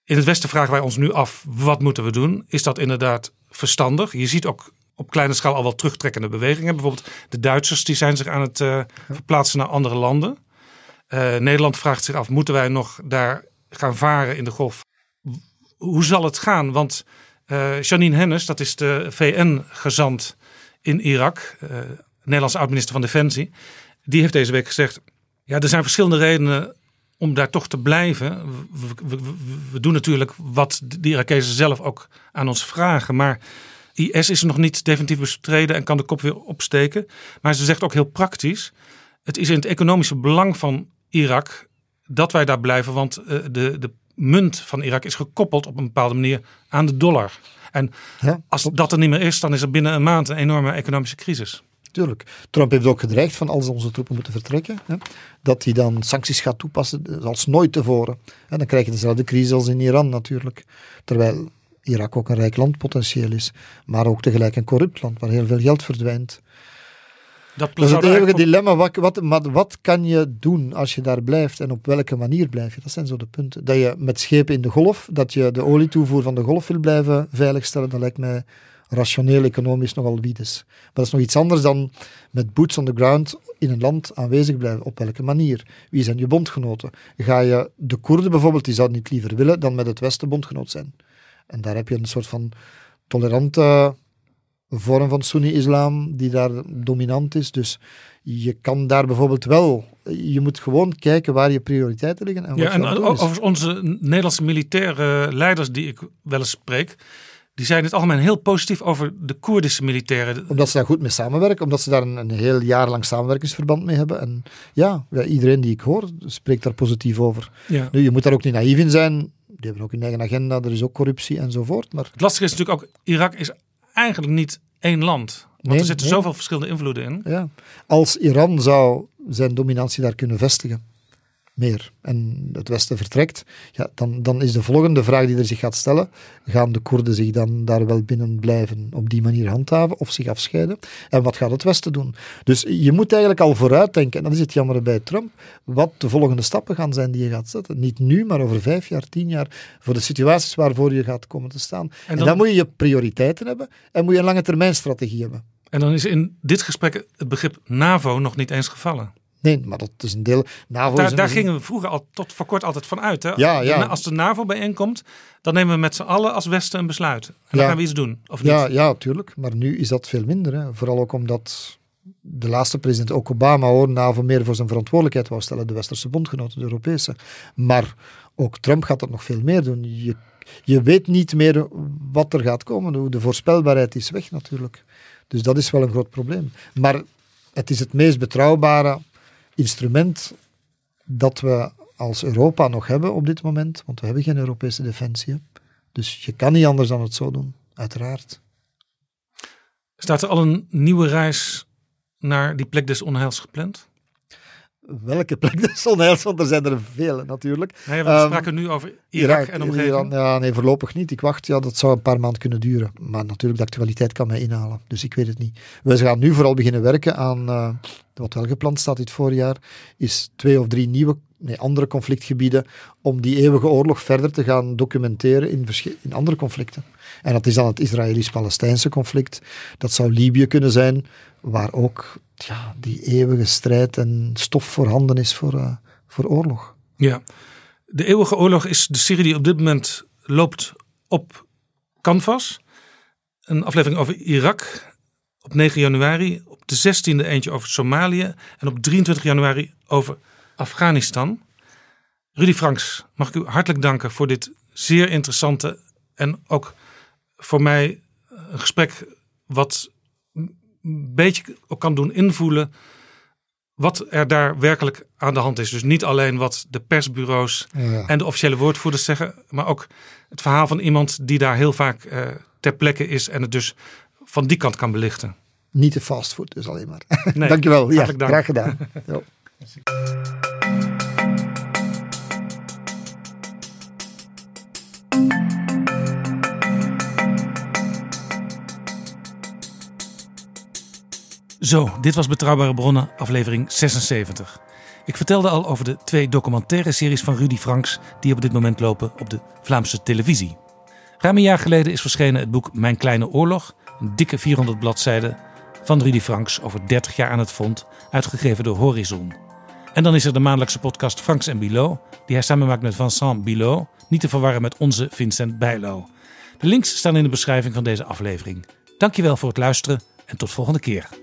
In het Westen vragen wij ons nu af: wat moeten we doen? Is dat inderdaad verstandig? Je ziet ook op kleine schaal al wel terugtrekkende bewegingen. Bijvoorbeeld de Duitsers die zijn zich aan het uh, verplaatsen naar andere landen. Uh, Nederland vraagt zich af: moeten wij nog daar gaan varen in de golf? Hoe zal het gaan? Want uh, Janine Hennis, dat is de VN-gezant in Irak, Nederlandse oud-minister van Defensie, die heeft deze week gezegd: ja, er zijn verschillende redenen om daar toch te blijven. We, we, we, we, doen natuurlijk wat de Irakezen zelf ook aan ons vragen. Maar IS is nog niet definitief bestreden en kan de kop weer opsteken. Maar ze zegt ook heel praktisch. Het is in het economische belang van Irak dat wij daar blijven. Want uh, de, de munt van Irak is gekoppeld op een bepaalde manier aan de dollar. En ja, als dat er niet meer is, dan is er binnen een maand een enorme economische crisis. Tuurlijk. Trump heeft ook gedreigd van als onze troepen moeten vertrekken, hè, dat hij dan sancties gaat toepassen als nooit tevoren. En dan krijg je dezelfde crisis als in Iran natuurlijk. Terwijl Irak ook een rijk land potentieel is, maar ook tegelijk een corrupt land waar heel veel geld verdwijnt. Dat, dat is het eeuwige dilemma. Wat, wat, wat, wat, kan je doen als je daar blijft en op welke manier blijf je? Dat zijn zo de punten. Dat je met schepen in de golf, dat je de olietoevoer van de golf wil blijven veiligstellen, dat lijkt mij rationeel economisch nogal wiedes. Maar dat is nog iets anders dan met boots on the ground in een land aanwezig blijven. Op welke manier? Wie zijn je bondgenoten? Ga je de Koerden bijvoorbeeld, die zouden niet liever willen dan met het Westen bondgenoot zijn. En daar heb je een soort van tolerante vorm van Sunni-islam die daar dominant is. Dus je kan daar bijvoorbeeld wel, je moet gewoon kijken waar je prioriteiten liggen. En ja, en over onze Nederlandse militaire leiders die ik wel eens spreek, die zijn in het algemeen heel positief over de Koerdische militairen. Omdat ze daar goed mee samenwerken, omdat ze daar een, een heel jaar lang samenwerkingsverband mee hebben. En ja, ja, iedereen die ik hoor spreekt daar positief over. Ja. Nu, je moet daar ook niet naïef in zijn. Die hebben ook hun eigen agenda, er is ook corruptie enzovoort. Maar... Het lastige is natuurlijk ook, Irak is eigenlijk niet één land. Want Nee, er zitten nee. zoveel verschillende invloeden in. Ja. Als Iran zou zijn dominantie daar kunnen vestigen, meer, en het Westen vertrekt, ja, dan, dan is de volgende vraag die er zich gaat stellen, gaan de Koerden zich dan daar wel binnen blijven op die manier handhaven of zich afscheiden? En wat gaat het Westen doen? Dus je moet eigenlijk al vooruitdenken, en dat is het jammer bij Trump, wat de volgende stappen gaan zijn die je gaat zetten. Niet nu, maar over vijf jaar, tien jaar, voor de situaties waarvoor je gaat komen te staan. En dan, dan- moet je je prioriteiten hebben en moet je een lange termijn strategie hebben. En dan is in dit gesprek het begrip NAVO nog niet eens gevallen. Nee, maar dat is een deel. NAVO is Daar, een- daar gingen we vroeger al tot voor kort altijd van uit. Hè? Ja, ja. als de NAVO bijeenkomt, dan nemen we met z'n allen als Westen een besluit. En dan Ja. gaan we iets doen, of niet? Ja, ja, tuurlijk. Maar nu is dat veel minder. Hè. Vooral ook omdat de laatste president, ook Obama, hoor, NAVO meer voor zijn verantwoordelijkheid wou stellen. De westerse bondgenoten, de Europese. Maar ook Trump gaat dat nog veel meer doen. Je, je weet niet meer wat er gaat komen. De voorspelbaarheid is weg natuurlijk. Dus dat is wel een groot probleem. Maar het is het meest betrouwbare instrument dat we als Europa nog hebben op dit moment. Want we hebben geen Europese defensie. Dus je kan niet anders dan het zo doen, uiteraard. Staat er al een nieuwe reis naar die plek des onheils gepland? Welke plek onheils, want er zijn er vele natuurlijk. Nee, we Ehm, spraken nu over Irak, en omgeving. Iran, ja, nee, voorlopig niet. Ik wacht, ja, dat zou een paar maanden kunnen duren. Maar natuurlijk, de actualiteit kan mij inhalen. Dus ik weet het niet. We gaan nu vooral beginnen werken aan, eh, wat wel gepland staat dit voorjaar, is twee of drie nieuwe, nee, andere conflictgebieden om die eeuwige oorlog verder te gaan documenteren in, in andere conflicten. En dat is dan het Israëlisch-Palestijnse conflict. Dat zou Libië kunnen zijn, waar ook ja, die eeuwige strijd en stof voorhanden is voor, uh, voor oorlog. Ja, de eeuwige oorlog is de serie die op dit moment loopt op Canvas. Een aflevering over Irak op 9 januari. Op de 16e eentje over Somalië. En op 23 januari over Afghanistan. Rudy Franks, mag ik u hartelijk danken voor dit zeer interessante en ook voor mij een gesprek wat een beetje kan doen invoelen wat er daar werkelijk aan de hand is. Dus niet alleen wat de persbureaus en de officiële woordvoerders zeggen, maar ook het verhaal van iemand die daar heel vaak uh, ter plekke is en het dus van die kant kan belichten. Niet de fastfood dus alleen maar. Nee, Dankjewel. Ja, dank. graag gedaan. Zo, dit was Betrouwbare Bronnen, aflevering 76. Ik vertelde al over de twee documentaire series van Rudy Franks die op dit moment lopen op de Vlaamse televisie. Ruim een jaar geleden is verschenen het boek Mijn Kleine Oorlog, een dikke 400 bladzijden van Rudy Franks over 30 jaar aan het front, uitgegeven door Horizon. En dan is er de maandelijkse podcast Franks en Bilot, die hij samen maakt met Vincent Bilot, niet te verwarren met onze Vincent Bijlo. De links staan in de beschrijving van deze aflevering. Dankjewel voor het luisteren en tot volgende keer.